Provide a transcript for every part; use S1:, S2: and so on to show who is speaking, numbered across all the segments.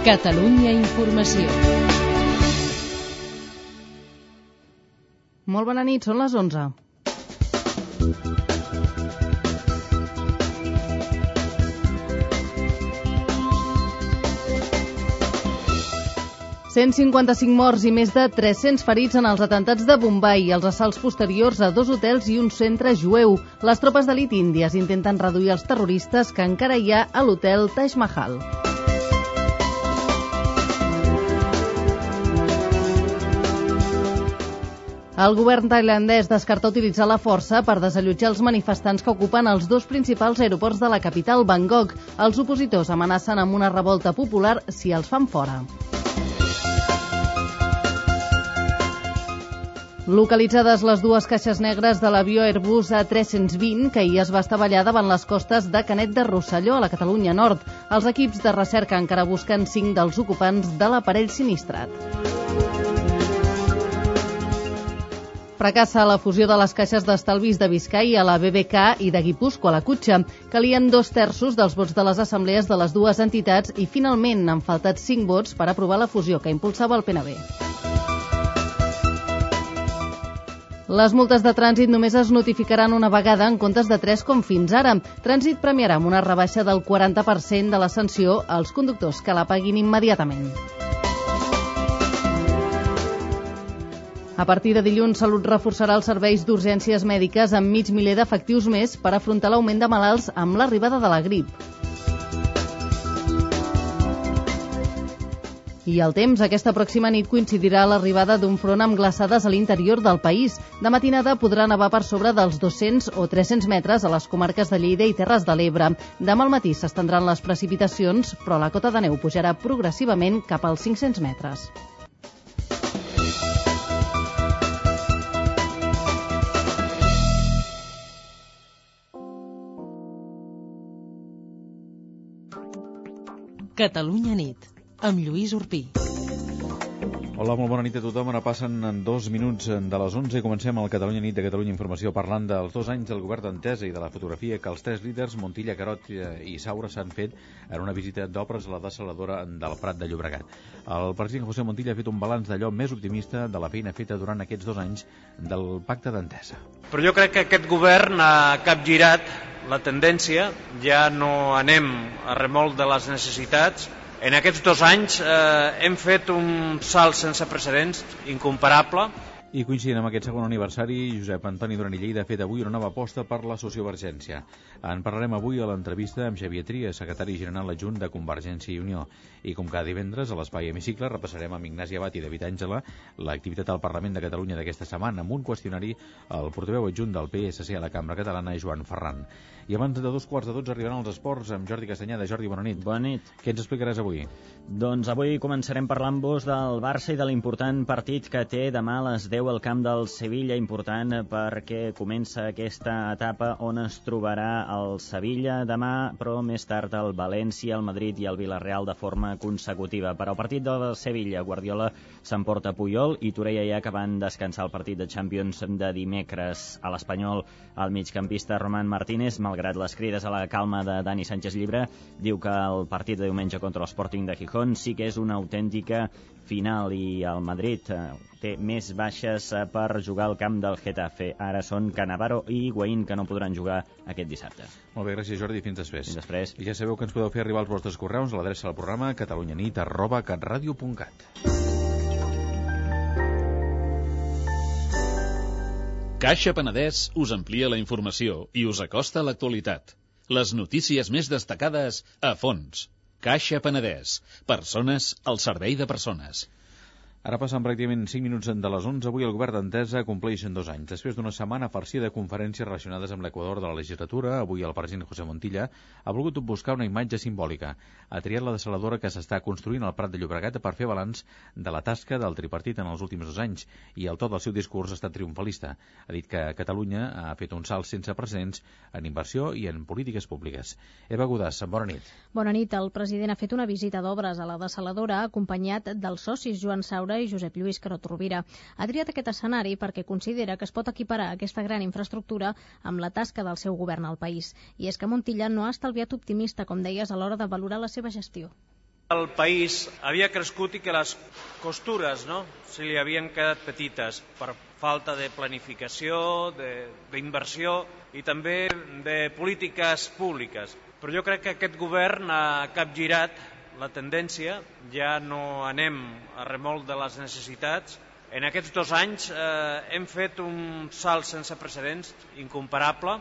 S1: Catalunya Informació.
S2: Molt bona nit, són les 11. ...155 morts i més de 300 ferits en els atentats de Bombay i els assalts posteriors a dos hotels i un centre jueu. Les tropes d'elit índies intenten reduir els terroristes que encara hi ha a l'hotel Taj Mahal. El govern tailandès descarta utilitzar la força per desallotjar els manifestants que ocupen els dos principals aeroports de la capital, Bangkok. Els opositors amenacen amb una revolta popular si els fan fora. Localitzades les dues caixes negres de l'avió Airbus A320 que ahir es va estavellar davant les costes de Canet de Rosselló, a la Catalunya Nord. Els equips de recerca encara busquen cinc dels ocupants de l'aparell sinistrat. Fracassa la fusió de les caixes d'estalvis de Biscay a la BBK i de Guipúsco a la Cutxa. Calien dos terços dels vots de les assemblees de les dues entitats i finalment han faltat cinc vots per aprovar la fusió que impulsava el PNB. Les multes de trànsit només es notificaran una vegada en comptes de tres com fins ara. Trànsit premiarà amb una rebaixa del 40% de la sanció als conductors que la paguin immediatament. A partir de dilluns, Salut reforçarà els serveis d'urgències mèdiques amb mig miler d'efectius més per afrontar l'augment de malalts amb l'arribada de la grip. I el temps, aquesta pròxima nit coincidirà l'arribada d'un front amb glaçades a l'interior del país. De matinada podrà nevar per sobre dels 200 o 300 metres a les comarques de Lleida i Terres de l'Ebre. Demà al matí s'estendran les precipitacions, però la cota de neu pujarà progressivament cap als 500 metres.
S1: Catalunya nit, amb Lluís Urpí.
S3: Hola, molt bona nit a tothom. Ara passen en dos minuts de les 11 i comencem el Catalunya Nit de Catalunya Informació parlant dels dos anys del govern d'Entesa i de la fotografia que els tres líders, Montilla, Carot i Saura, s'han fet en una visita d'obres a la desaladora del Prat de Llobregat. El president José Montilla ha fet un balanç d'allò més optimista de la feina feta durant aquests dos anys del pacte d'Entesa.
S4: Però jo crec que aquest govern ha capgirat la tendència, ja no anem a remolc de les necessitats, en aquests dos anys eh, hem fet un salt sense precedents, incomparable.
S3: I coincidint amb aquest segon aniversari, Josep Antoni Duran i Lleida ha fet avui una nova aposta per la sociovergència. En parlarem avui a l'entrevista amb Xavier Tria, secretari general adjunt de Convergència i Unió. I com cada divendres, a l'Espai Hemicicle, repassarem amb Ignasi Abat i David Àngela l'activitat al Parlament de Catalunya d'aquesta setmana amb un qüestionari al portaveu adjunt del PSC a la Cambra Catalana, Joan Ferran. I abans de dos quarts de dotze arribaran els esports amb Jordi Castanyada. Jordi, bona nit.
S5: Bona nit.
S3: Què ens explicaràs avui?
S5: Doncs avui començarem parlant-vos del Barça i de l'important partit que té demà a les 10 al camp del Sevilla, important perquè comença aquesta etapa on es trobarà el Sevilla demà, però més tard el València, el Madrid i el Villarreal de forma consecutiva. Per al partit del Sevilla, Guardiola s'emporta Puyol i Torella ja que van descansar el partit de Champions de dimecres a l'Espanyol. El migcampista Roman Martínez, malgrat les crides a la calma de Dani Sánchez Llibre, diu que el partit de diumenge contra l'Sporting de Gijón sí que és una autèntica final i el Madrid eh, té més baixes eh, per jugar al camp del Getafe. Ara són Canavaro i Higuaín que no podran jugar aquest dissabte.
S3: Molt bé, gràcies Jordi, fins després.
S5: Fins després.
S3: I ja sabeu que ens podeu fer arribar els vostres correus a l'adreça del programa catalunyanit arroba catradio.cat.
S6: Caixa Penedès us amplia la informació i us acosta a l'actualitat. Les notícies més destacades a fons. Caixa Penedès. Persones al servei de persones.
S3: Ara passen pràcticament 5 minuts de les 11. Avui el govern d'Entesa compleix en dos anys. Després d'una setmana farcida de conferències relacionades amb l'Equador de la legislatura, avui el president José Montilla ha volgut buscar una imatge simbòlica. Ha triat la desaladora que s'està construint al Prat de Llobregat per fer balanç de la tasca del tripartit en els últims dos anys i el to del seu discurs ha estat triomfalista. Ha dit que Catalunya ha fet un salt sense precedents en inversió i en polítiques públiques. Eva Godàs, bona nit.
S7: Bona nit. El president ha fet una visita d'obres a la desaladora acompanyat dels socis Joan Saura i Josep Lluís Carot Rovira. Ha triat aquest escenari perquè considera que es pot equiparar aquesta gran infraestructura amb la tasca del seu govern al país. I és que Montilla no ha estalviat optimista, com deies, a l'hora de valorar la seva gestió.
S4: El país havia crescut i que les costures no, se li havien quedat petites per falta de planificació, d'inversió i també de polítiques públiques. Però jo crec que aquest govern ha capgirat la tendència, ja no anem a remolc de les necessitats. En aquests dos anys eh, hem fet un salt sense precedents, incomparable,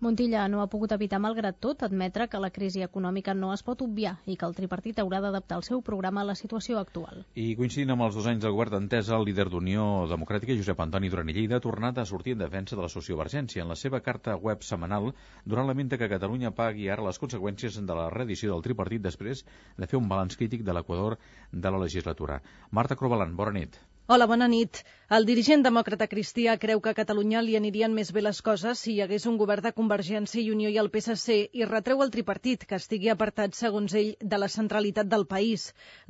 S7: Montilla no ha pogut evitar, malgrat tot, admetre que la crisi econòmica no es pot obviar i que el tripartit haurà d'adaptar el seu programa a la situació actual.
S3: I coincidint amb els dos anys del govern d'entesa, el líder d'Unió Democràtica, Josep Antoni Duran i Lleida, ha tornat a sortir en defensa de la sociovergència. En la seva carta web setmanal, Duran lamenta que Catalunya pagui ara les conseqüències de la reedició del tripartit després de fer un balanç crític de l'Equador de la legislatura. Marta Crobalan, bona nit.
S8: Hola, bona nit. El dirigent demòcrata cristià creu que a Catalunya li anirien més bé les coses si hi hagués un govern de Convergència i Unió i el PSC i retreu al tripartit que estigui apartat, segons ell, de la centralitat del país.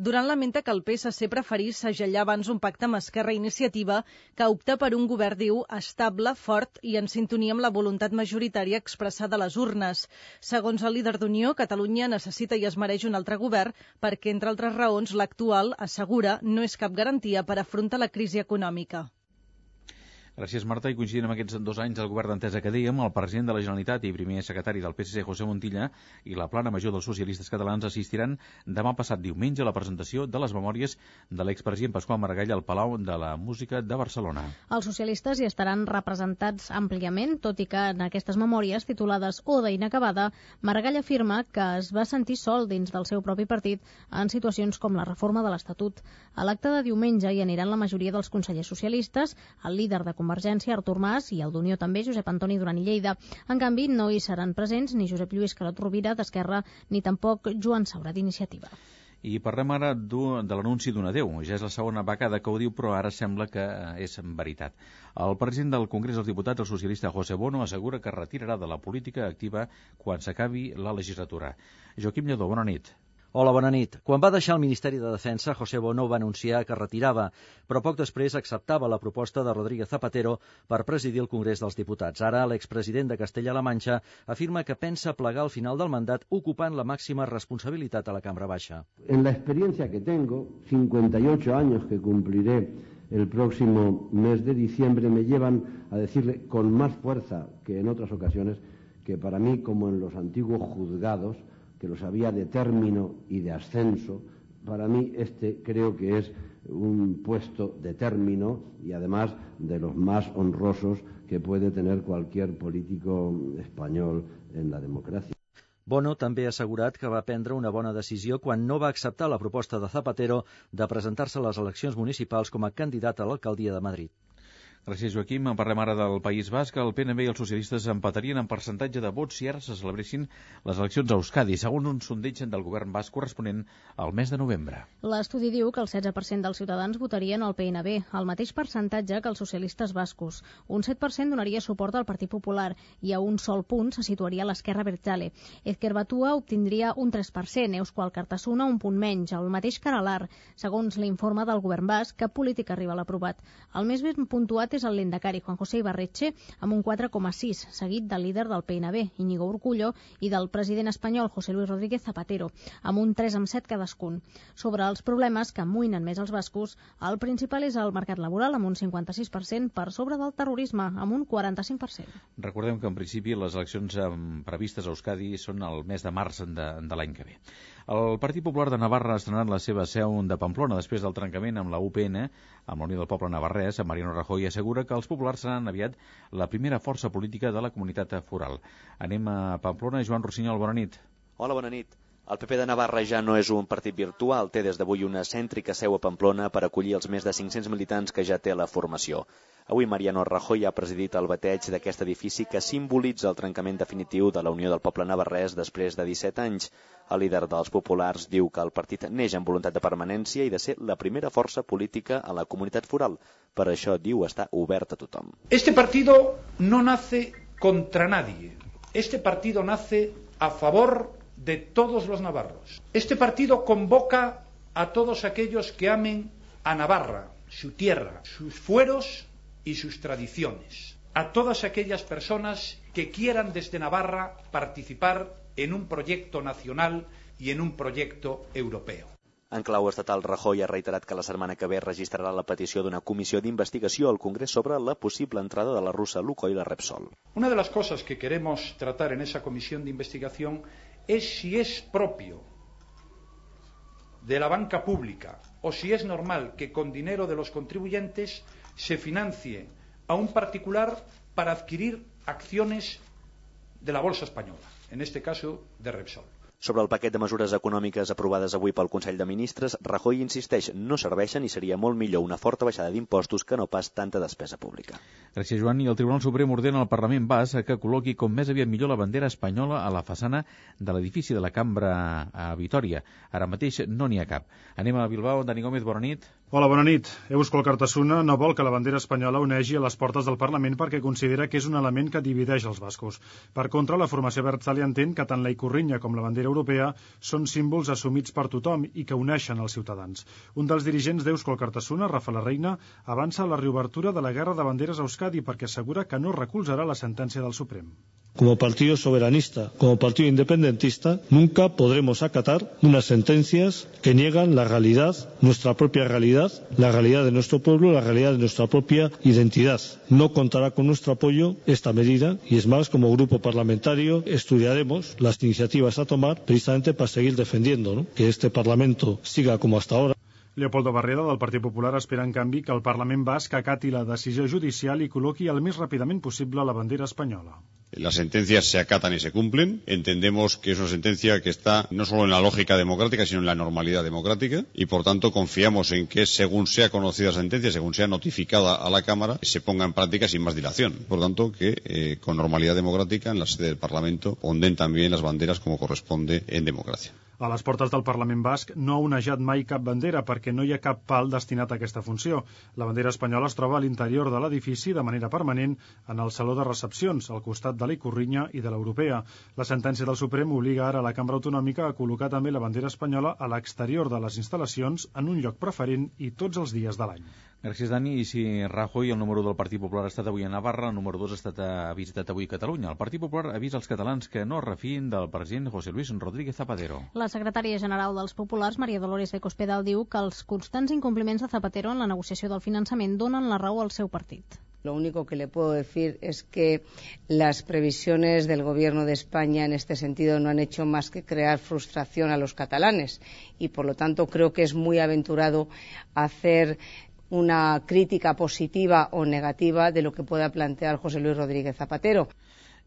S8: Durant lamenta que el PSC preferís segellar abans un pacte amb Esquerra Iniciativa que opta per un govern, diu, estable, fort i en sintonia amb la voluntat majoritària expressada a les urnes. Segons el líder d'Unió, Catalunya necessita i es mereix un altre govern perquè, entre altres raons, l'actual, assegura, no és cap garantia per afrontar afronta la crisi econòmica. Rico.
S3: Gràcies, Marta. I coincidint amb aquests dos anys del govern d'entesa que dèiem, el president de la Generalitat i primer secretari del PSC, José Montilla, i la plana major dels socialistes catalans assistiran demà passat diumenge a la presentació de les memòries de l'expresident Pasqual Maragall al Palau de la Música de Barcelona.
S7: Els socialistes hi estaran representats àmpliament, tot i que en aquestes memòries, titulades Oda inacabada, Maragall afirma que es va sentir sol dins del seu propi partit en situacions com la reforma de l'Estatut. A l'acte de diumenge hi aniran la majoria dels consellers socialistes, el líder de Convergència, Artur Mas, i el d'Unió també, Josep Antoni Duran i Lleida. En canvi, no hi seran presents ni Josep Lluís Carot Rovira, d'Esquerra, ni tampoc Joan Saura, d'Iniciativa.
S3: I parlem ara de l'anunci d'un adeu. Ja és la segona vegada que ho diu, però ara sembla que és veritat. El president del Congrés dels Diputats, el socialista José Bono, assegura que retirarà de la política activa quan s'acabi la legislatura. Joaquim Lledó, bona nit.
S9: Hola, bona nit. Quan va deixar el Ministeri de Defensa, José Bono va anunciar que retirava, però poc després acceptava la proposta de Rodríguez Zapatero per presidir el Congrés dels Diputats. Ara, l'expresident de Castella-La Manxa afirma que pensa plegar al final del mandat ocupant la màxima responsabilitat a la Cambra Baixa.
S10: En la experiencia que tengo, 58 años que cumpliré el próximo mes de diciembre, me llevan a decirle con más fuerza que en otras ocasiones que para mí, como en los antiguos juzgados, que los había de término y de ascenso, para mí este creo que es un puesto de término y además de los más honrosos que puede tener cualquier político español en la democracia.
S9: Bono també ha assegurat que va prendre una bona decisió quan no va acceptar la proposta de Zapatero de presentar-se a les eleccions municipals com a candidat a l'alcaldia de Madrid.
S3: Gràcies, Joaquim. En parlem ara del País Basc. El PNB i els socialistes empatarien en percentatge de vots si ara se celebressin les eleccions a Euskadi, segons un sondeig del govern basc corresponent al mes de novembre.
S7: L'estudi diu que el 16% dels ciutadans votarien el PNB, el mateix percentatge que els socialistes bascos. Un 7% donaria suport al Partit Popular i a un sol punt se situaria l'esquerra Bertzale. Ezker Batua obtindria un 3%, Euskal Cartasuna un punt menys, el mateix que Aralar, segons l'informe del govern basc, que política arriba l'aprovat. El més ben puntuat el lendacari Juan José Ibarretxe amb un 4,6, seguit del líder del PNB, Íñigo Urcullo, i del president espanyol José Luis Rodríguez Zapatero, amb un 3,7 cadascun. Sobre els problemes que amoïnen més els bascos, el principal és el mercat laboral, amb un 56%, per sobre del terrorisme, amb un 45%.
S3: Recordem que, en principi, les eleccions previstes a Euskadi són el mes de març de, de l'any que ve. El Partit Popular de Navarra ha estrenat la seva seu de Pamplona després del trencament amb la UPN, amb la Unió del Poble Navarrès. Mariano Rajoy assegura que els populars seran aviat la primera força política de la comunitat foral. Anem a Pamplona. Joan Rossinyol, bona nit.
S11: Hola, bona nit. El PP de Navarra ja no és un partit virtual, té des d'avui una cèntrica seu a Pamplona per acollir els més de 500 militants que ja té la formació. Avui Mariano Rajoy ha presidit el bateig d'aquest edifici que simbolitza el trencament definitiu de la Unió del Poble Navarrès després de 17 anys. El líder dels populars diu que el partit neix amb voluntat de permanència i de ser la primera força política a la comunitat foral. Per això diu està obert a tothom.
S12: Este partido no nace contra nadie. Este partido nace a favor de todos los navarros. Este partido convoca a todos aquellos que amen a Navarra, su tierra, sus fueros y sus tradiciones. A todas aquellas personas que quieran desde Navarra participar en un proyecto nacional y en un proyecto europeo.
S11: En clau estatal, Rajoy ha reiterat que la setmana que ve registrarà la petició d'una comissió d'investigació al Congrés sobre la possible entrada de la russa Lukoil a Repsol.
S12: Una de las cosas que queremos tratar en esa comisión de investigación es si es propio de la banca pública o si es normal que con dinero de los contribuyentes se financie a un particular para adquirir acciones de la bolsa española, en este caso de Repsol.
S11: Sobre el paquet de mesures econòmiques aprovades avui pel Consell de Ministres, Rajoy insisteix, no serveixen i seria molt millor una forta baixada d'impostos que no pas tanta despesa pública.
S3: Gràcies, Joan. I el Tribunal Suprem ordena al Parlament Bas que col·loqui com més aviat millor la bandera espanyola a la façana de l'edifici de la Cambra a Vitoria. Ara mateix no n'hi ha cap. Anem a Bilbao. Dani Gómez, bona nit.
S13: Hola, bona nit. Euskal Cartasuna no vol que la bandera espanyola unegi a les portes del Parlament perquè considera que és un element que divideix els bascos. Per contra, la formació Bertzali entén que tant la Icorrinya com la bandera europea són símbols assumits per tothom i que uneixen els ciutadans. Un dels dirigents d'Euskal Cartasuna, Rafa la Reina, avança la reobertura de la guerra de banderes a Euskadi perquè assegura que no recolzarà la sentència del Suprem.
S14: Como partido soberanista, como partido independentista, nunca podremos acatar unas sentencias que niegan la realidad, nuestra propia realidad, la realidad de nuestro pueblo, la realidad de nuestra propia identidad. No contará con nuestro apoyo esta medida y es más, como grupo parlamentario estudiaremos las iniciativas a tomar precisamente para seguir defendiendo que este Parlamento siga como hasta ahora.
S13: Leopoldo Barrera, del Partit Popular, espera, en canvi, que el Parlament basc acati la decisió judicial i col·loqui el més ràpidament possible la bandera espanyola.
S15: Las sentencias se acatan y se cumplen. Entendemos que es una sentencia que está no solo en la lógica democrática, sino en la normalidad democrática. Y, por tanto, confiamos en que, según sea conocida la sentencia, según sea notificada a la Cámara, se ponga en práctica sin más dilación. Por tanto, que eh, con normalidad democrática, en la sede del Parlamento, onden también las banderas como corresponde en democracia.
S13: A les portes del Parlament Basc no ha onejat mai cap bandera perquè no hi ha cap pal destinat a aquesta funció. La bandera espanyola es troba a l'interior de l'edifici de manera permanent en el saló de recepcions, al costat de l'Icorrinya i de l'Europea. La sentència del Suprem obliga ara la Cambra Autonòmica a col·locar també la bandera espanyola a l'exterior de les instal·lacions en un lloc preferent i tots els dies de l'any.
S3: Gràcies, Dani. I si Rajoy, el número del Partit Popular, ha estat avui a Navarra, el número 2 ha, estat, ha visitat avui Catalunya. El Partit Popular avisa als catalans que no refien del president José Luis Rodríguez Zapatero.
S7: La secretària general dels Populars, Maria Dolores de Cospedal, diu que els constants incompliments de Zapatero en la negociació del finançament donen la raó al seu partit.
S16: Lo único que le puedo decir es que las previsiones del Gobierno de España en este sentido no han hecho más que crear frustración a los catalanes y, por lo tanto, creo que es muy aventurado hacer una crítica positiva o negativa de lo que pueda plantear José Luis Rodríguez Zapatero.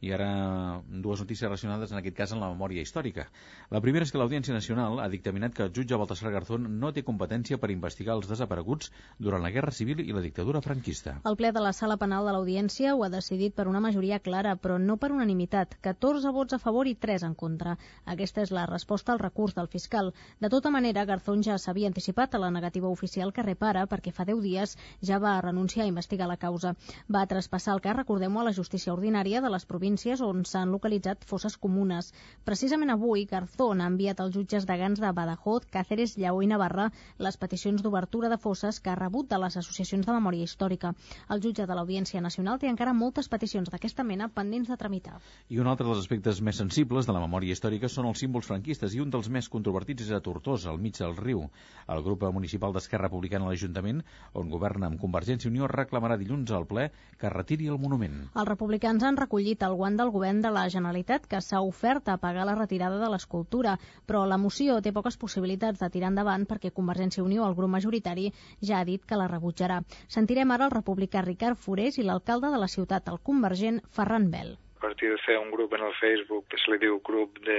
S3: I ara dues notícies relacionades, en aquest cas, amb la memòria històrica. La primera és que l'Audiència Nacional ha dictaminat que el jutge Baltasar Garzón no té competència per investigar els desapareguts durant la Guerra Civil i la dictadura franquista.
S7: El ple de la Sala Penal de l'Audiència ho ha decidit per una majoria clara, però no per unanimitat. 14 vots a favor i 3 en contra. Aquesta és la resposta al recurs del fiscal. De tota manera, Garzón ja s'havia anticipat a la negativa oficial que repara perquè fa 10 dies ja va renunciar a investigar la causa. Va traspassar el cas, recordem-ho, a la justícia ordinària de les províncies províncies on s'han localitzat fosses comunes. Precisament avui, Garzón ha enviat als jutges de Gans de Badajoz, Cáceres, Lleó i Navarra les peticions d'obertura de fosses que ha rebut de les associacions de memòria històrica. El jutge de l'Audiència Nacional té encara moltes peticions d'aquesta mena pendents de tramitar.
S3: I un altre dels aspectes més sensibles de la memòria històrica són els símbols franquistes i un dels més controvertits és a Tortosa, al mig del riu. El grup municipal d'Esquerra Republicana a l'Ajuntament, on governa amb Convergència i Unió, reclamarà dilluns al ple que retiri el monument.
S7: Els republicans han recollit el guant del govern de la Generalitat que s'ha ofert a pagar la retirada de l'escultura, però la moció té poques possibilitats de tirar endavant perquè Convergència i Unió, el grup majoritari, ja ha dit que la rebutjarà. Sentirem ara el republicà Ricard Forés i l'alcalde de la ciutat, el convergent Ferran Bel
S17: a partir de fer un grup en el Facebook que se li diu grup de,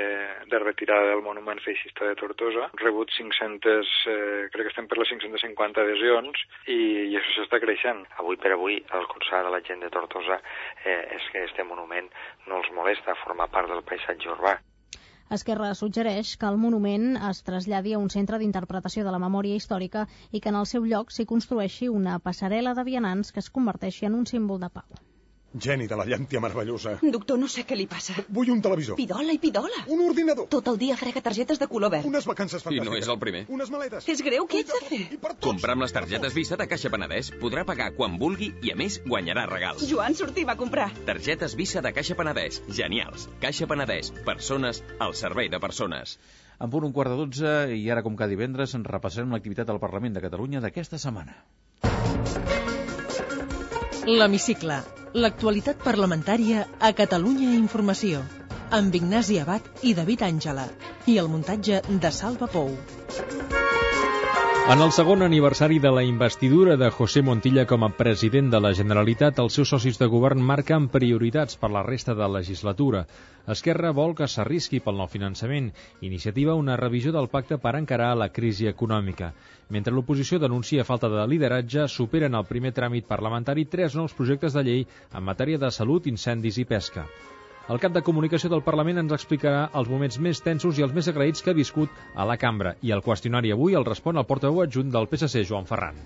S17: de retirada del monument feixista de Tortosa. Rebut 500, eh, crec que estem per les 550 adhesions i, i això s'està creixent.
S18: Avui per avui el consar de la gent de Tortosa eh, és que este monument no els molesta formar part del paisatge urbà.
S7: Esquerra suggereix que el monument es traslladi a un centre d'interpretació de la memòria històrica i que en el seu lloc s'hi construeixi una passarel·la de vianants que es converteixi en un símbol de pau.
S19: Geni de la llàntia meravellosa.
S20: Doctor, no sé què li passa.
S19: Vull un televisor.
S20: Pidola i pidola.
S19: Un ordinador.
S20: Tot el dia frega targetes de color verd.
S19: Unes vacances
S6: I
S19: fantàstiques.
S6: no és el primer.
S19: Unes maletes.
S20: És greu, què ets de fer?
S6: Comprar amb les targetes Visa de Caixa Penedès podrà pagar quan vulgui i, a més, guanyarà regals.
S20: Joan, sortim a comprar.
S6: Targetes Visa de Caixa Penedès. Genials. Caixa Penedès. Persones al servei de persones.
S3: En punt un quart de dotze i ara, com cada divendres, en repassarem l'activitat al Parlament de Catalunya d'aquesta setmana.
S1: L'Hemicicle. L'actualitat parlamentària a Catalunya Informació. Amb Ignasi Abad i David Àngela. I el muntatge de Salva Pou.
S21: En el segon aniversari de la investidura de José Montilla com a president de la Generalitat, els seus socis de govern marquen prioritats per la resta de legislatura. Esquerra vol que s'arrisqui pel nou finançament. Iniciativa una revisió del pacte per encarar la crisi econòmica. Mentre l'oposició denuncia falta de lideratge, superen el primer tràmit parlamentari tres nous projectes de llei en matèria de salut, incendis i pesca. El cap de comunicació del Parlament ens explicarà els moments més tensos i els més agraïts que ha viscut a la cambra i el qüestionari avui el respon el portaveu adjunt del PSC, Joan Ferran.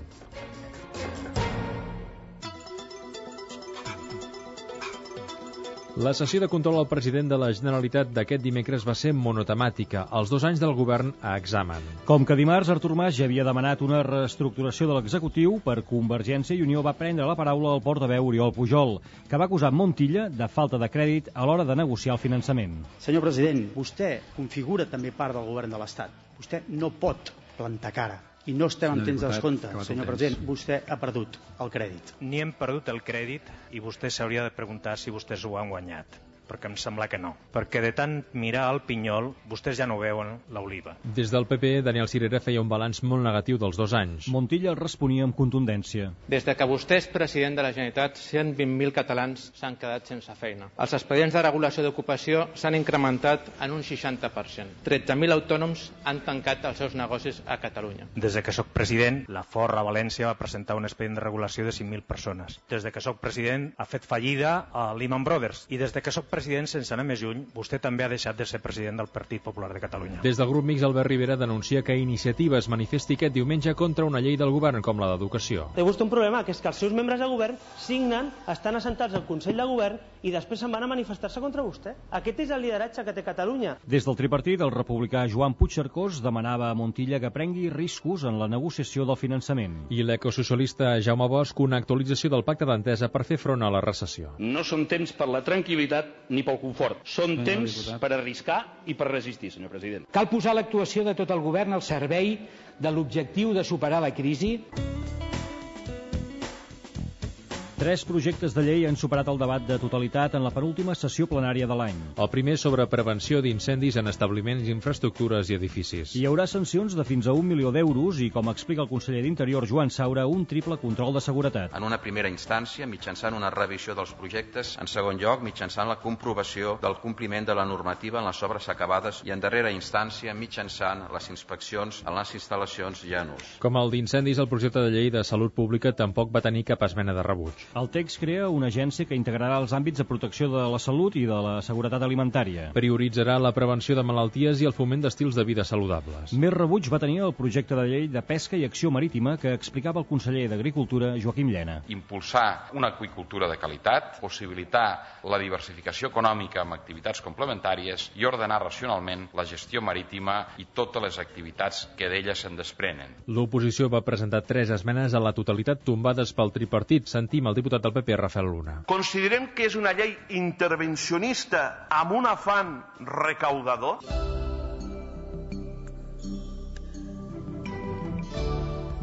S21: La sessió de control al president de la Generalitat d'aquest dimecres va ser monotemàtica, els dos anys del govern a examen.
S22: Com que dimarts Artur Mas ja havia demanat una reestructuració de l'executiu, per Convergència i Unió va prendre la paraula el portaveu Oriol Pujol, que va acusar Montilla de falta de crèdit a l'hora de negociar el finançament.
S23: Senyor president, vostè configura també part del govern de l'Estat. Vostè no pot plantar cara. I no estem en temps de
S24: diputat,
S23: descompte.
S24: acabat el
S23: Senyor president, vostè ha perdut el crèdit.
S24: Ni hem perdut el crèdit i vostè s'hauria de preguntar si vostès ho han guanyat perquè em sembla que no. Perquè de tant mirar el pinyol, vostès ja no veuen l'oliva.
S21: Des del PP, Daniel Cirera feia un balanç molt negatiu dels dos anys.
S22: Montilla responia amb contundència.
S8: Des de que vostè és president de la Generalitat, 120.000 catalans s'han quedat sense feina. Els expedients de regulació d'ocupació s'han incrementat en un 60%. 13.000 autònoms han tancat els seus negocis a Catalunya.
S24: Des de que sóc president, la Forra València va presentar un expedient de regulació de 5.000 persones. Des de que sóc president, ha fet fallida a Lehman Brothers. I des de que sóc president, sense anar més lluny, vostè també ha deixat de ser president del Partit Popular de Catalunya.
S21: Des del grup Mix, Albert Rivera denuncia que Iniciativa es manifesti aquest diumenge contra una llei del govern com la d'educació.
S13: Té vostè un problema, que és que els seus membres de govern signen, estan assentats al Consell de Govern i després se'n van a manifestar-se contra vostè. Aquest és el lideratge que té Catalunya.
S22: Des del tripartit, el republicà Joan Puigcercós demanava a Montilla que prengui riscos en la negociació del finançament.
S21: I l'ecosocialista Jaume Bosch una actualització del pacte d'entesa per fer front a la recessió.
S25: No són temps per la tranquil·litat ni pel confort. Són
S21: Senyor
S25: temps
S21: diputat.
S25: per arriscar i per resistir, senyor president.
S26: Cal posar l'actuació de tot el govern al servei de l'objectiu de superar la crisi.
S22: Tres projectes de llei han superat el debat de totalitat en la penúltima sessió plenària de l'any.
S21: El primer sobre prevenció d'incendis en establiments, infraestructures i edificis.
S22: Hi haurà sancions de fins a un milió d'euros i, com explica el conseller d'Interior Joan Saura, un triple control de seguretat.
S27: En una primera instància, mitjançant una revisió dels projectes. En segon lloc, mitjançant la comprovació del compliment de la normativa en les obres acabades. I en darrera instància, mitjançant les inspeccions en les instal·lacions ja en ús.
S21: Com el d'incendis, el projecte de llei de salut pública tampoc va tenir cap esmena de rebuig.
S22: El text crea una agència que integrarà els àmbits de protecció de la salut i de la seguretat alimentària.
S21: Prioritzarà la prevenció de malalties i el foment d'estils de vida saludables.
S22: Més rebuig va tenir el projecte de llei de pesca i acció marítima que explicava el conseller d'Agricultura, Joaquim Llena.
S15: impulsar una aqüicultura de qualitat, possibilitar la diversificació econòmica amb activitats complementàries i ordenar racionalment la gestió marítima i totes les activitats que d'ella se'n desprenen.
S21: L'oposició va presentar tres esmenes a la totalitat tombades pel tripartit. Sentim el diputat del PP, Rafael Luna.
S28: Considerem que és una llei intervencionista amb un afany recaudador?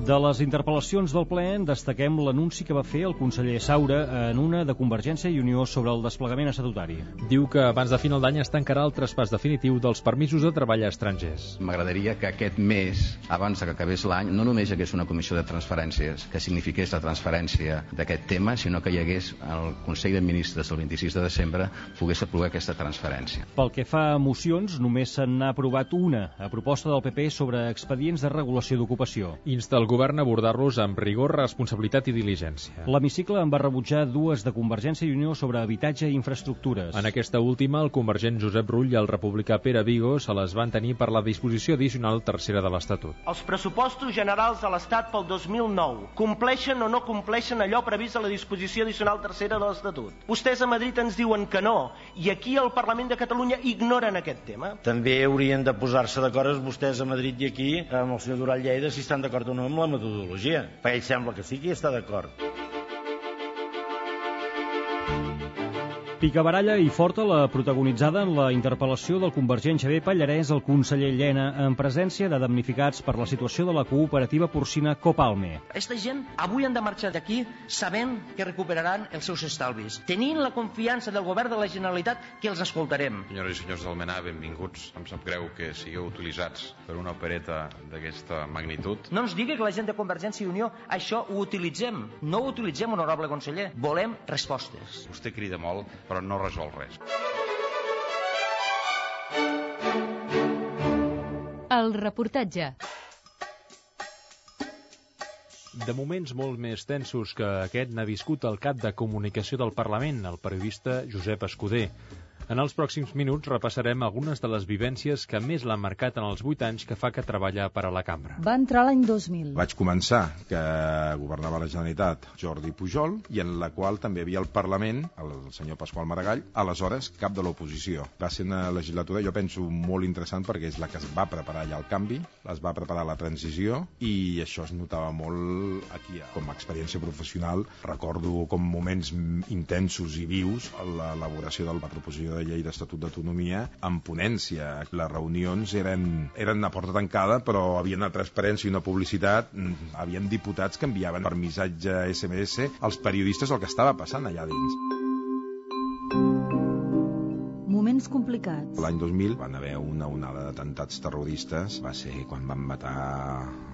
S22: De les interpel·lacions del ple en destaquem l'anunci que va fer el conseller Saura en una de Convergència i Unió sobre el desplegament estatutari.
S21: Diu que abans de final d'any es tancarà el traspàs definitiu dels permisos de treball a estrangers.
S29: M'agradaria que aquest mes, abans de que acabés l'any, no només hi hagués una comissió de transferències que signifiqués la transferència d'aquest tema, sinó que hi hagués el Consell de Ministres del 26 de desembre pogués aprovar aquesta transferència.
S22: Pel que fa a mocions, només se n'ha aprovat una, a proposta del PP sobre expedients de regulació d'ocupació.
S21: Insta el govern abordar-los amb rigor, responsabilitat i diligència.
S22: L'hemicicle en va rebutjar dues de Convergència i Unió sobre habitatge i infraestructures.
S21: En aquesta última, el convergent Josep Rull i el republicà Pere Vigo se les van tenir per la disposició addicional tercera de l'Estatut.
S30: Els pressupostos generals de l'Estat pel 2009 compleixen o no compleixen allò previst a la disposició addicional tercera de l'Estatut. Vostès a Madrid ens diuen que no, i aquí al Parlament de Catalunya ignoren aquest tema.
S31: També haurien de posar-se d'acord vostès a Madrid i aquí amb el senyor Dural Lleida si estan d'acord o no amb la metodologia, perquè ell sembla que sí que hi està d'acord.
S22: Picabaralla i forta la protagonitzada en la interpel·lació del convergent Xavier Pallarès al conseller Llena en presència de damnificats per la situació de la cooperativa porcina Copalme.
S30: Aquesta gent avui han de marxar d'aquí sabent que recuperaran els seus estalvis, tenint la confiança del govern de la Generalitat que els escoltarem.
S32: Senyores i senyors d'Almenar, benvinguts. Em sap greu que sigueu utilitzats per una opereta d'aquesta magnitud.
S30: No ens digui que la gent de Convergència i Unió això ho utilitzem. No ho utilitzem, honorable conseller. Volem respostes.
S32: Vostè crida molt, però no resol res.
S33: El reportatge.
S21: De moments molt més tensos que aquest n'ha viscut el cap de comunicació del Parlament, el periodista Josep Escudé. En els pròxims minuts repassarem algunes de les vivències que més l'han marcat en els 8 anys que fa que treballa per a la cambra.
S34: Va entrar l'any 2000.
S35: Vaig començar que governava la Generalitat Jordi Pujol i en la qual també hi havia el Parlament, el senyor Pasqual Maragall, aleshores cap de l'oposició. Va ser una legislatura, jo penso, molt interessant perquè és la que es va preparar ja el canvi, es va preparar la transició i això es notava molt aquí. Com a experiència professional recordo com moments intensos i vius l'elaboració de la proposició de llei d'Estatut d'Autonomia en ponència. Les reunions eren, eren a porta tancada, però havia una transparència i una publicitat. Havien diputats que enviaven per missatge SMS als periodistes el que estava passant allà dins
S34: moments complicats.
S35: L'any 2000 van haver una onada d'atemptats terroristes. Va ser quan van matar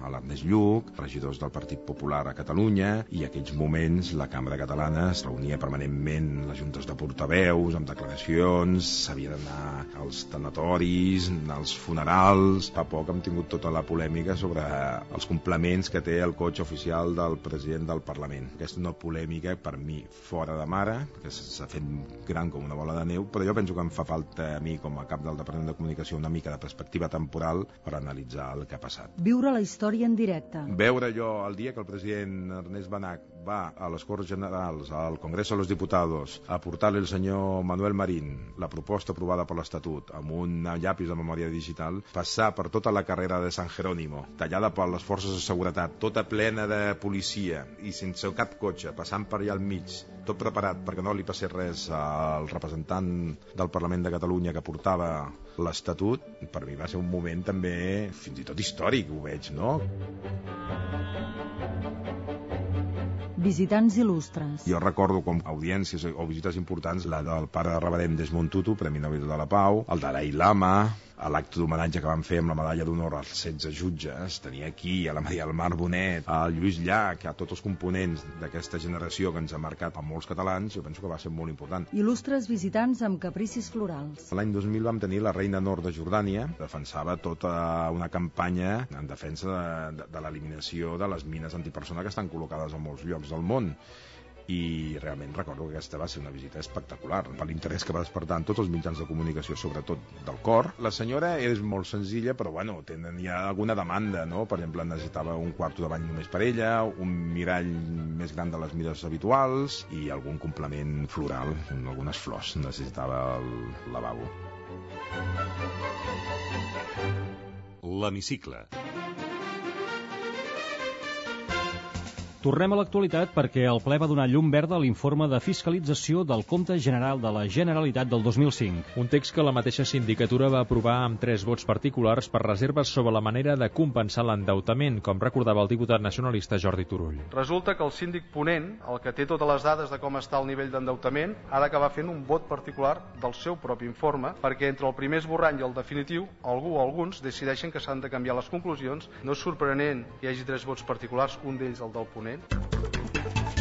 S35: a l'Ernest Lluc, regidors del Partit Popular a Catalunya, i aquells moments la Cambra Catalana es reunia permanentment les juntes de portaveus, amb declaracions, s'havia d'anar als tanatoris, als funerals... Fa poc hem tingut tota la polèmica sobre els complements que té el cotxe oficial del president del Parlament. Aquesta és una polèmica, per mi, fora de mare, que s'ha fet gran com una bola de neu, però jo penso que em fa falta a mi, com a cap del Departament de Comunicació, una mica de perspectiva temporal per analitzar el que ha passat.
S34: Viure la història en directe.
S35: Veure jo el dia que el president Ernest Benach va a les Corts Generals, al Congreso de los Diputados, a portar-li al senyor Manuel Marín la proposta aprovada per l'Estatut amb un llapis de memòria digital, passar per tota la carrera de San Jerónimo, tallada per les forces de seguretat, tota plena de policia i sense cap cotxe, passant per allà al mig, tot preparat perquè no li passés res al representant del Parlament de Catalunya que portava l'Estatut, per mi va ser un moment també fins i tot històric, ho veig, no?
S34: Visitants il·lustres.
S35: Jo recordo com audiències o visites importants la del pare de Reverend Desmond Tutu, Premi Nobel de la Pau, el Dalai Lama, a l'acte d'homenatge que van fer amb la medalla d'honor als 16 jutges, tenia aquí a la Maria del Mar Bonet, a Lluís Llach, a tots els components d'aquesta generació que ens ha marcat a molts catalans, jo penso que va ser molt important.
S34: Il·lustres visitants amb capricis florals.
S35: L'any 2000 vam tenir la reina nord de Jordània, defensava tota una campanya en defensa de, de, de l'eliminació de les mines antipersona que estan col·locades a molts llocs del món i realment recordo que aquesta va ser una visita espectacular per l'interès que va despertar en tots els mitjans de comunicació, sobretot del cor. La senyora és molt senzilla, però bueno, tenen ja alguna demanda, no? Per exemple, necessitava un quarto de bany només per ella, un mirall més gran de les mides habituals i algun complement floral, algunes flors necessitava el lavabo.
S29: L'hemicicle.
S22: Tornem a l'actualitat perquè el ple va donar llum verda a l'informe de fiscalització del Compte General de la Generalitat del 2005.
S21: Un text que la mateixa sindicatura va aprovar amb tres vots particulars per reserves sobre la manera de compensar l'endeutament, com recordava el diputat nacionalista Jordi Turull.
S36: Resulta que el síndic ponent, el que té totes les dades de com està el nivell d'endeutament, ha d'acabar fent un vot particular del seu propi informe, perquè entre el primer esborrany i el definitiu, algú o alguns decideixen que s'han de canviar les conclusions. No és sorprenent que hi hagi tres vots particulars, un d'ells el del ponent, né?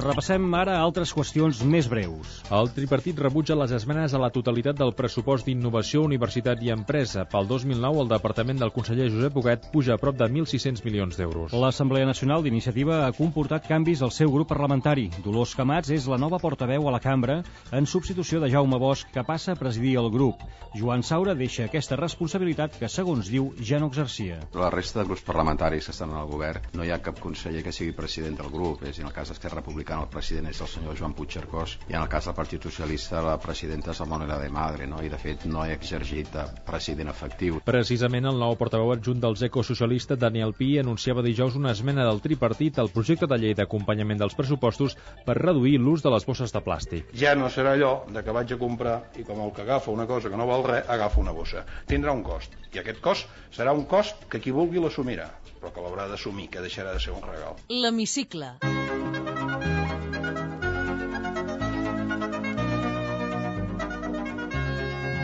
S22: Repassem ara altres qüestions més breus.
S21: El tripartit rebutja les esmenes a la totalitat del pressupost d'Innovació, Universitat i Empresa. Pel 2009, el departament del conseller Josep Huguet puja a prop de 1.600 milions d'euros.
S22: L'Assemblea Nacional d'Iniciativa ha comportat canvis al seu grup parlamentari. Dolors Camats és la nova portaveu a la cambra en substitució de Jaume Bosch, que passa a presidir el grup. Joan Saura deixa aquesta responsabilitat que, segons diu, ja no exercia.
S29: La resta de grups parlamentaris que estan al govern no hi ha cap conseller que sigui president del grup. És, en el cas d'Esquerra Republicana el president és el senyor Joan Puigcercós i en el cas del Partit Socialista la presidenta és la Mònica de Madre no? i de fet no he exercit de president efectiu.
S21: Precisament el nou portaveu adjunt dels ecosocialistes Daniel Pi anunciava dijous una esmena del tripartit al projecte de llei d'acompanyament dels pressupostos per reduir l'ús de les bosses de plàstic.
S37: Ja no serà allò de que vaig a comprar i com el que agafa una cosa que no val res, agafa una bossa. Tindrà un cost. I aquest cost serà un cost que qui vulgui l'assumirà, però que l'haurà d'assumir, que deixarà de ser un regal.
S1: L'hemicicle.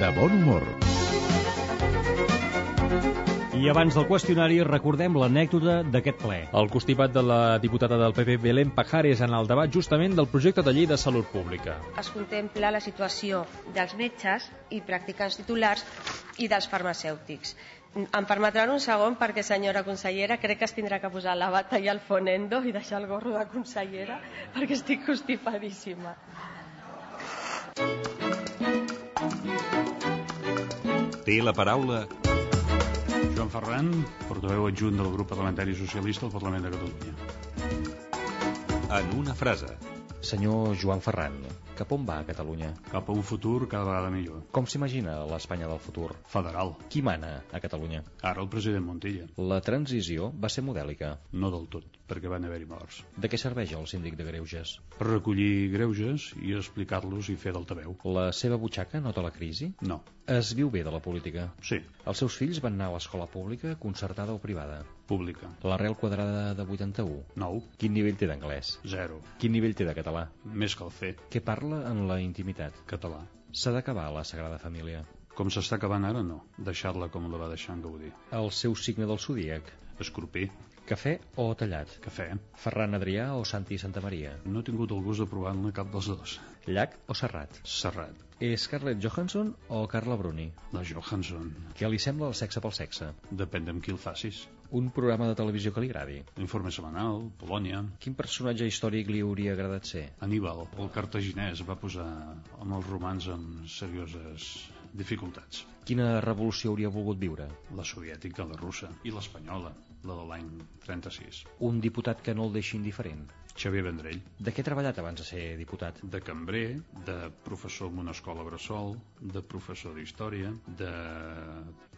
S5: De bon humor.
S22: I abans del qüestionari recordem l'anècdota d'aquest ple.
S21: El constipat de la diputada del PP, Belén Pajares, en el debat justament del projecte de llei de salut pública.
S38: Es contempla la situació dels metges i practicants titulars i dels farmacèutics. Em permetran un segon perquè, senyora consellera, crec que es tindrà que posar la bata i el fonendo i deixar el gorro de consellera perquè estic constipadíssima.
S39: Té la paraula
S40: Joan Ferran, portaveu adjunt del grup parlamentari socialista al Parlament de Catalunya.
S39: en una frase.
S41: Senyor Joan Ferran, cap on va a Catalunya?
S40: Cap a un futur cada vegada millor.
S41: Com s'imagina l'Espanya del futur?
S40: Federal.
S41: Qui mana a Catalunya?
S40: Ara el president Montilla.
S41: La transició va ser modèlica.
S40: No del tot, perquè van haver-hi morts.
S41: De què serveix el síndic de Greuges?
S40: Per recollir greuges i explicar-los i fer d'altaveu.
S41: La seva butxaca nota la crisi?
S40: No.
S41: Es viu bé de la política?
S40: Sí.
S41: Els seus fills van anar a l'escola pública, concertada o privada?
S40: Pública.
S41: L'arrel quadrada de 81?
S40: 9.
S41: Quin nivell té d'anglès?
S40: Zero.
S41: Quin nivell té de català?
S40: Més que el fer.
S41: Què parla en la intimitat?
S40: Català.
S41: S'ha d'acabar la Sagrada Família.
S40: Com s'està acabant ara, no. Deixar-la com la va deixar en Gaudí.
S41: El seu signe del zodíac?
S40: Escorpí.
S41: Cafè o tallat?
S40: Cafè.
S41: Ferran Adrià o Santi Santa Maria?
S40: No he tingut el gust de provar-ne cap dels dos.
S41: Llac o Serrat?
S40: Serrat.
S41: És Scarlett Johansson o Carla Bruni?
S40: La Johansson.
S41: Què li sembla el sexe pel sexe?
S40: Depèn amb qui el facis.
S41: Un programa de televisió que li agradi?
S40: Informe setmanal, Polònia...
S41: Quin personatge històric li hauria agradat ser?
S40: Aníbal, el cartaginès, va posar amb els romans amb serioses dificultats.
S41: Quina revolució hauria volgut viure?
S40: La soviètica, la russa i l'espanyola, la de l'any 36.
S41: Un diputat que no el deixi indiferent?
S40: Xavier Vendrell.
S41: De què ha treballat abans de ser diputat?
S40: De cambrer, de professor en una escola bressol, de professor d'història, de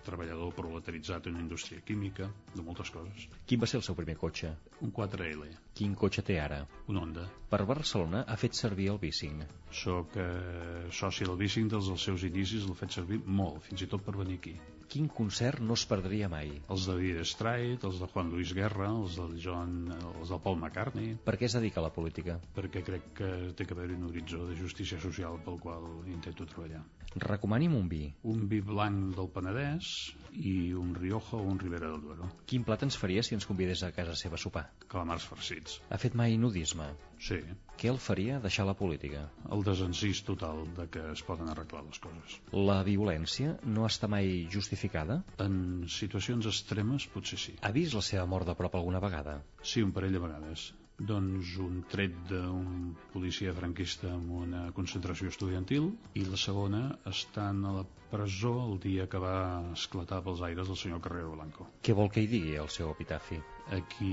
S40: treballador proletaritzat en una indústria química, de moltes coses.
S41: Quin va ser el seu primer cotxe?
S40: Un 4L.
S41: Quin cotxe té ara?
S40: Un Honda.
S41: Per Barcelona ha fet servir el bicing.
S40: Soc eh, soci del bicing dels els seus inicis, l'he fet servir molt, fins i tot per venir aquí.
S41: Quin concert no es perdria mai?
S40: Els de Dire Strait, els de Juan Luis Guerra, els del John, els del Paul McCartney.
S41: Per què es dedica a la política?
S40: Perquè crec que té que haver-hi un horitzó de justícia social pel qual intento treballar.
S41: Recomani'm un vi.
S40: Un vi blanc del Penedès i un Rioja o un Ribera del Duero.
S41: Quin plat ens faria si ens convidés a casa seva a sopar?
S40: Calamars farcits.
S41: Ha fet mai nudisme?
S40: Sí.
S41: Què el faria deixar la política?
S40: El desencís total de que es poden arreglar les coses.
S41: La violència no està mai justificada?
S40: En situacions extremes potser sí.
S41: Ha vist la seva mort de prop alguna vegada?
S40: Sí, un parell de vegades. Doncs un tret d'un policia franquista en una concentració estudiantil i la segona estant a la presó el dia que va esclatar pels aires el senyor Carrero Blanco.
S41: Què vol que hi digui el seu epitafi?
S40: Aquí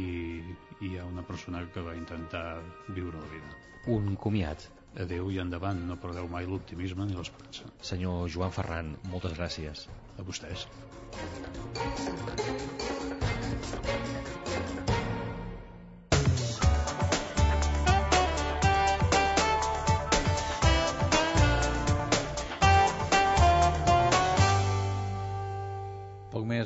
S40: hi ha una persona que va intentar viure la vida.
S41: Un comiat.
S40: Adeu i endavant, no perdeu mai l'optimisme ni l'esperança.
S41: Senyor Joan Ferran, moltes gràcies.
S40: A vostès.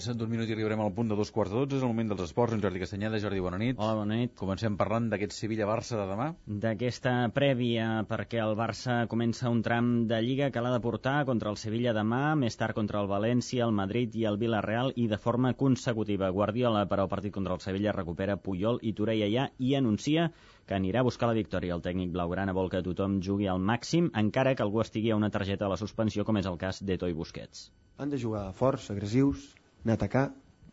S3: D'un minut i arribarem al punt de dos quarts de dotze. És el moment dels esports. En Jordi Castanyeda. Jordi, bona nit.
S5: Hola, bona nit.
S3: Comencem parlant d'aquest Sevilla-Barça de demà.
S5: D'aquesta prèvia, perquè el Barça comença un tram de Lliga que l'ha de portar contra el Sevilla demà, més tard contra el València, el Madrid i el Villarreal, i de forma consecutiva. Guardiola, per al partit contra el Sevilla, recupera Puyol i Torella ja i anuncia que anirà a buscar la victòria. El tècnic blaugrana vol que tothom jugui al màxim, encara que algú estigui a una targeta de la suspensió, com és el cas d'Eto i Busquets.
S42: Han de jugar forts, agressius, anar a atacar,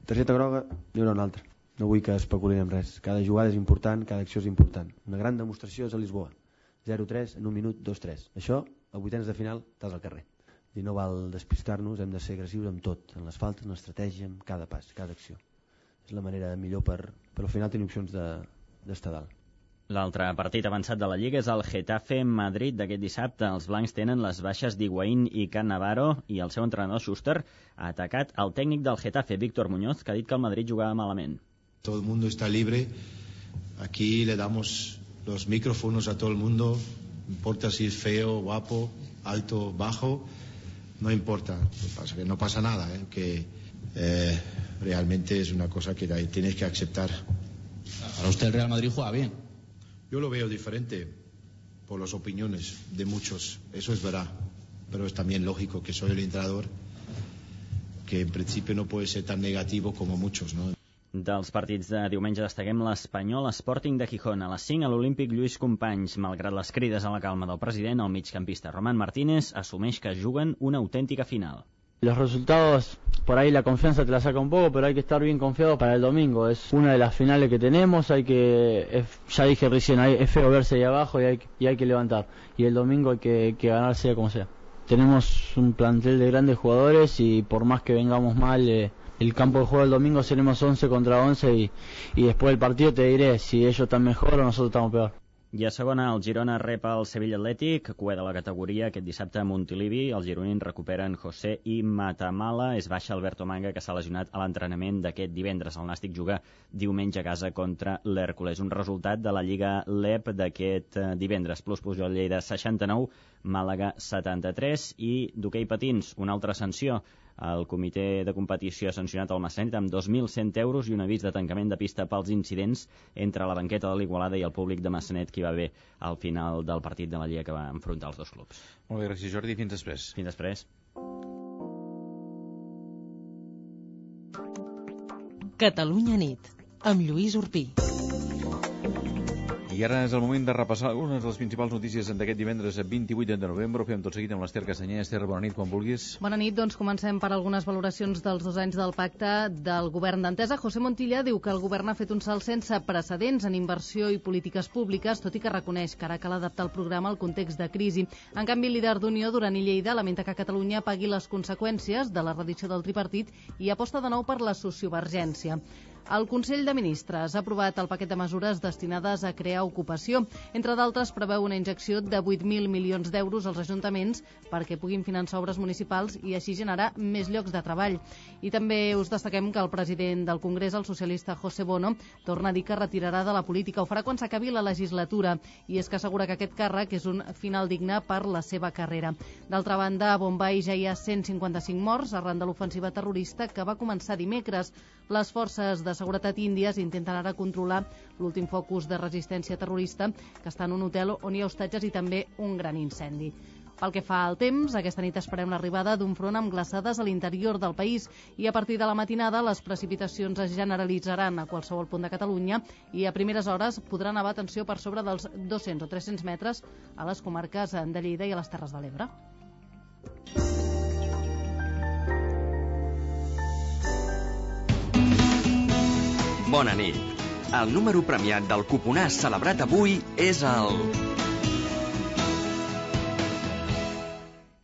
S42: targeta groga, n'hi haurà una altra. No vull que especulin amb res. Cada jugada és important, cada acció és important. Una gran demostració és a Lisboa. 0-3 en un minut, 2-3. Això, a vuitens de final, estàs al carrer. I no val despistar-nos, hem de ser agressius amb tot, en les faltes, en l'estratègia, en cada pas, cada acció. És la manera millor per, per al final tenir opcions d'estar de, dalt.
S5: L'altre partit avançat de la Lliga és el Getafe-Madrid d'aquest dissabte. Els blancs tenen les baixes d'Higuaín i Can Navarro i el seu entrenador Schuster ha atacat el tècnic del Getafe, Víctor Muñoz, que ha dit que el Madrid jugava malament.
S43: Todo el mundo está libre. Aquí le damos los micrófonos a todo el mundo. No importa si es feo, guapo, alto, bajo. No importa. Pasa que no pasa nada. ¿eh? Que eh, realmente es una cosa que tienes que aceptar.
S44: Para usted el Real Madrid juega bien.
S43: Yo lo veo diferente por las opiniones de muchos, eso es verdad, pero es también lógico que soy el entrenador que en principio no puede ser tan negativo como muchos, ¿no?
S5: Dels partits de diumenge destaquem l'Espanyol Sporting de Gijón. A les 5 a l'Olímpic Lluís Companys. Malgrat les crides a la calma del president, el migcampista Roman Martínez assumeix que juguen una autèntica final.
S45: Los resultados, por ahí la confianza te la saca un poco, pero hay que estar bien confiado para el domingo. Es una de las finales que tenemos, hay que, es, ya dije recién, hay, es feo verse ahí abajo y hay, y hay que levantar. Y el domingo hay que, que ganar sea como sea. Tenemos un plantel de grandes jugadores y por más que vengamos mal, eh, el campo de juego el domingo seremos 11 contra 11 y, y después del partido te diré si ellos están mejor o nosotros estamos peor.
S5: I a segona, el Girona rep el Sevilla Atlètic, cua de la categoria aquest dissabte a Montilivi. Els gironins recuperen José i Matamala. És baixa Alberto Manga, que s'ha lesionat a l'entrenament d'aquest divendres. El Nàstic juga diumenge a casa contra l'Hèrcules. Un resultat de la Lliga LEP d'aquest eh, divendres. Plus Pujol Lleida 69, Màlaga 73 i d'hoquei patins, una altra sanció el comitè de competició ha sancionat el Massanet amb 2.100 euros i un avís de tancament de pista pels incidents entre la banqueta de l'Igualada i el públic de Massanet que hi va haver al final del partit de la Lliga que va enfrontar els dos clubs.
S3: Molt bé, gràcies Jordi. Fins després.
S5: Fins després.
S1: Catalunya nit, amb Lluís Urpí.
S3: I ara és el moment de repassar algunes de les principals notícies d'aquest divendres 28 de novembre. Ho fem tot seguit amb l'Ester Castanyer. Ester, bona nit, quan vulguis.
S2: Bona nit, doncs comencem per algunes valoracions dels dos anys del pacte del govern d'Entesa. José Montilla diu que el govern ha fet un salt sense precedents en inversió i polítiques públiques, tot i que reconeix que ara cal adaptar el programa al context de crisi. En canvi, el líder d'Unió, Duran i Lleida, lamenta que Catalunya pagui les conseqüències de la redició del tripartit i aposta de nou per la sociovergència. El Consell de Ministres ha aprovat el paquet de mesures destinades a crear ocupació. Entre d'altres, preveu una injecció de 8.000 milions d'euros als ajuntaments perquè puguin finançar obres municipals i així generar més llocs de treball. I també us destaquem que el president del Congrés, el socialista José Bono, torna a dir que retirarà de la política. Ho farà quan s'acabi la legislatura i és que assegura que aquest càrrec és un final digne per la seva carrera. D'altra banda, a Bombay ja hi ha 155 morts arran de l'ofensiva terrorista que va començar dimecres. Les forces de seguretat índies intenten ara controlar l'últim focus de resistència terrorista que està en un hotel on hi ha hostatges i també un gran incendi. Pel que fa al temps, aquesta nit esperem l'arribada d'un front amb glaçades a l'interior del país i a partir de la matinada les precipitacions es generalitzaran a qualsevol punt de Catalunya i a primeres hores podrà nevar tensió per sobre dels 200 o 300 metres a les comarques de Lleida i a les Terres de l'Ebre.
S6: Bona nit. El número premiat del cuponàs celebrat avui és el...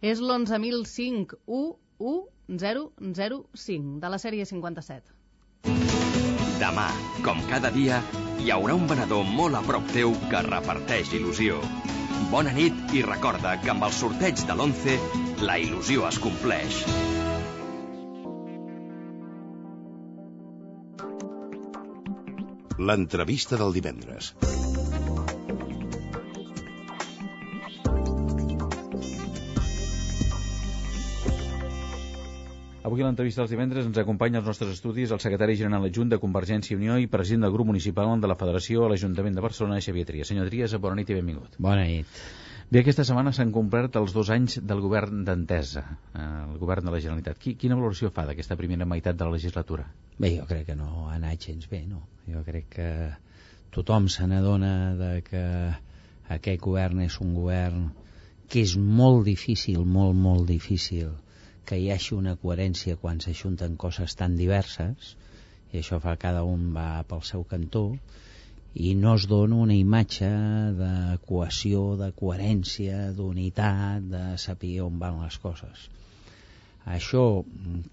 S2: És l'11.005 11005 de la sèrie 57.
S6: Demà, com cada dia, hi haurà un venedor molt a prop teu que reparteix il·lusió. Bona nit i recorda que amb el sorteig de l'11 la il·lusió es compleix.
S39: L'entrevista del divendres.
S3: Avui a l'entrevista dels divendres ens acompanya als nostres estudis el secretari general adjunt de Convergència i Unió i president del grup municipal de la Federació a l'Ajuntament de Barcelona, Xavier Trias. Senyor Trias, bona nit i benvingut.
S46: Bona nit.
S3: Bé, aquesta setmana s'han complert els dos anys del govern d'Entesa, eh, el govern de la Generalitat. Quina valoració fa d'aquesta primera meitat de la legislatura?
S46: Bé, jo crec que no ha anat gens bé, no? Jo crec que tothom se n'adona de que aquest govern és un govern que és molt difícil, molt, molt difícil que hi hagi una coherència quan s'ajunten coses tan diverses i això fa que cada un va pel seu cantó i no es dona una imatge de cohesió, de coherència, d'unitat, de saber on van les coses. Això,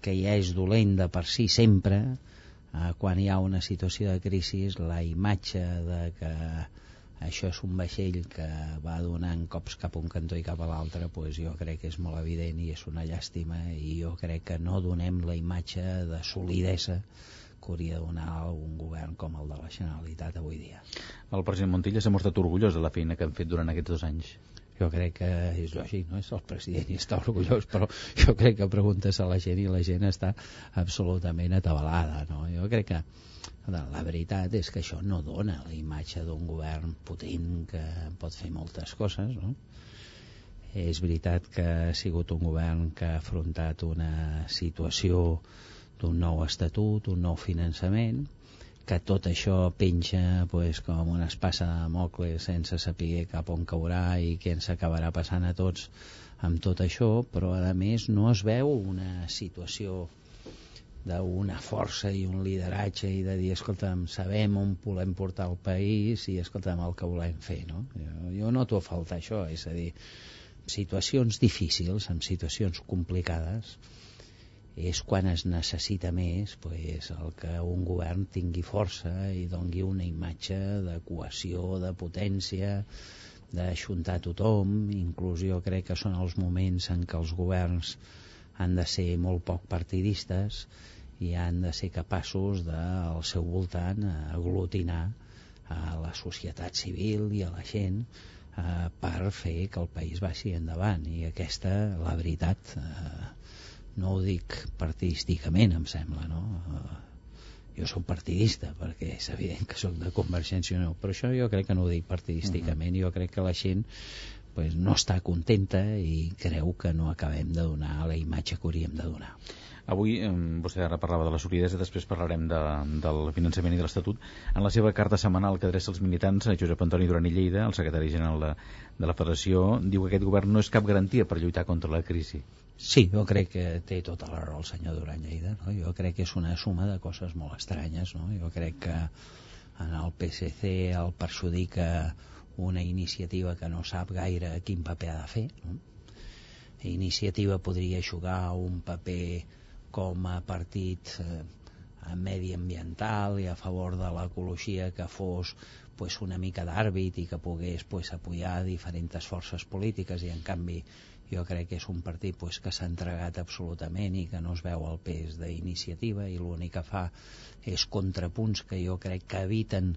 S46: que ja és dolent de per si sempre, eh, quan hi ha una situació de crisi, la imatge de que això és un vaixell que va donant cops cap a un cantó i cap a l'altre pues jo crec que és molt evident i és una llàstima i jo crec que no donem la imatge de solidesa que hauria de donar un govern com el de la Generalitat avui dia.
S3: El president Montilla s'ha mostrat orgullós de la feina que han fet durant aquests dos anys.
S46: Jo crec que és lògic, no? És el president i està orgullós, però jo crec que preguntes a la gent i la gent està absolutament atabalada, no? Jo crec que la veritat és que això no dona la imatge d'un govern potent que pot fer moltes coses, no? És veritat que ha sigut un govern que ha afrontat una situació d'un nou estatut, un nou finançament, que tot això penja pues, com una espasa de mocle sense saber cap on caurà i què ens acabarà passant a tots amb tot això, però a més no es veu una situació d'una força i un lideratge i de dir, escolta'm, sabem on volem portar el país i escolta'm el que volem fer, no? Jo, jo noto a faltar això, és a dir, situacions difícils, en situacions complicades, és quan es necessita més pues, el que un govern tingui força i dongui una imatge de cohesió, de potència, d'ajuntar tothom, inclús jo crec que són els moments en què els governs han de ser molt poc partidistes i han de ser capaços de, al seu voltant, aglutinar a la societat civil i a la gent eh, per fer que el país vagi endavant. I aquesta, la veritat eh, no ho dic partidísticament em sembla no? Eh, jo sóc partidista perquè és evident que sóc de Convergència no, però això jo crec que no ho dic partidísticament uh -huh. jo crec que la gent pues, no està contenta i creu que no acabem de donar la imatge que hauríem de donar
S3: Avui, vostè ara parlava de la solidesa, després parlarem de, del finançament i de l'Estatut. En la seva carta setmanal que adreça als militants, Josep Antoni Duran i Lleida, el secretari general de, de la Federació, diu que aquest govern no és cap garantia per lluitar contra la crisi.
S46: Sí, jo crec que té tota la raó el senyor Duran Lleida. No? Jo crec que és una suma de coses molt estranyes. No? Jo crec que en el PSC el perjudica una iniciativa que no sap gaire quin paper ha de fer. No? Iniciativa podria jugar un paper com a partit eh, mediambiental i a favor de l'ecologia que fos pues, una mica d'àrbit i que pogués pues, apoyar diferents forces polítiques i en canvi jo crec que és un partit pues, que s'ha entregat absolutament i que no es veu el pes d'iniciativa i l'únic que fa és contrapunts que jo crec que eviten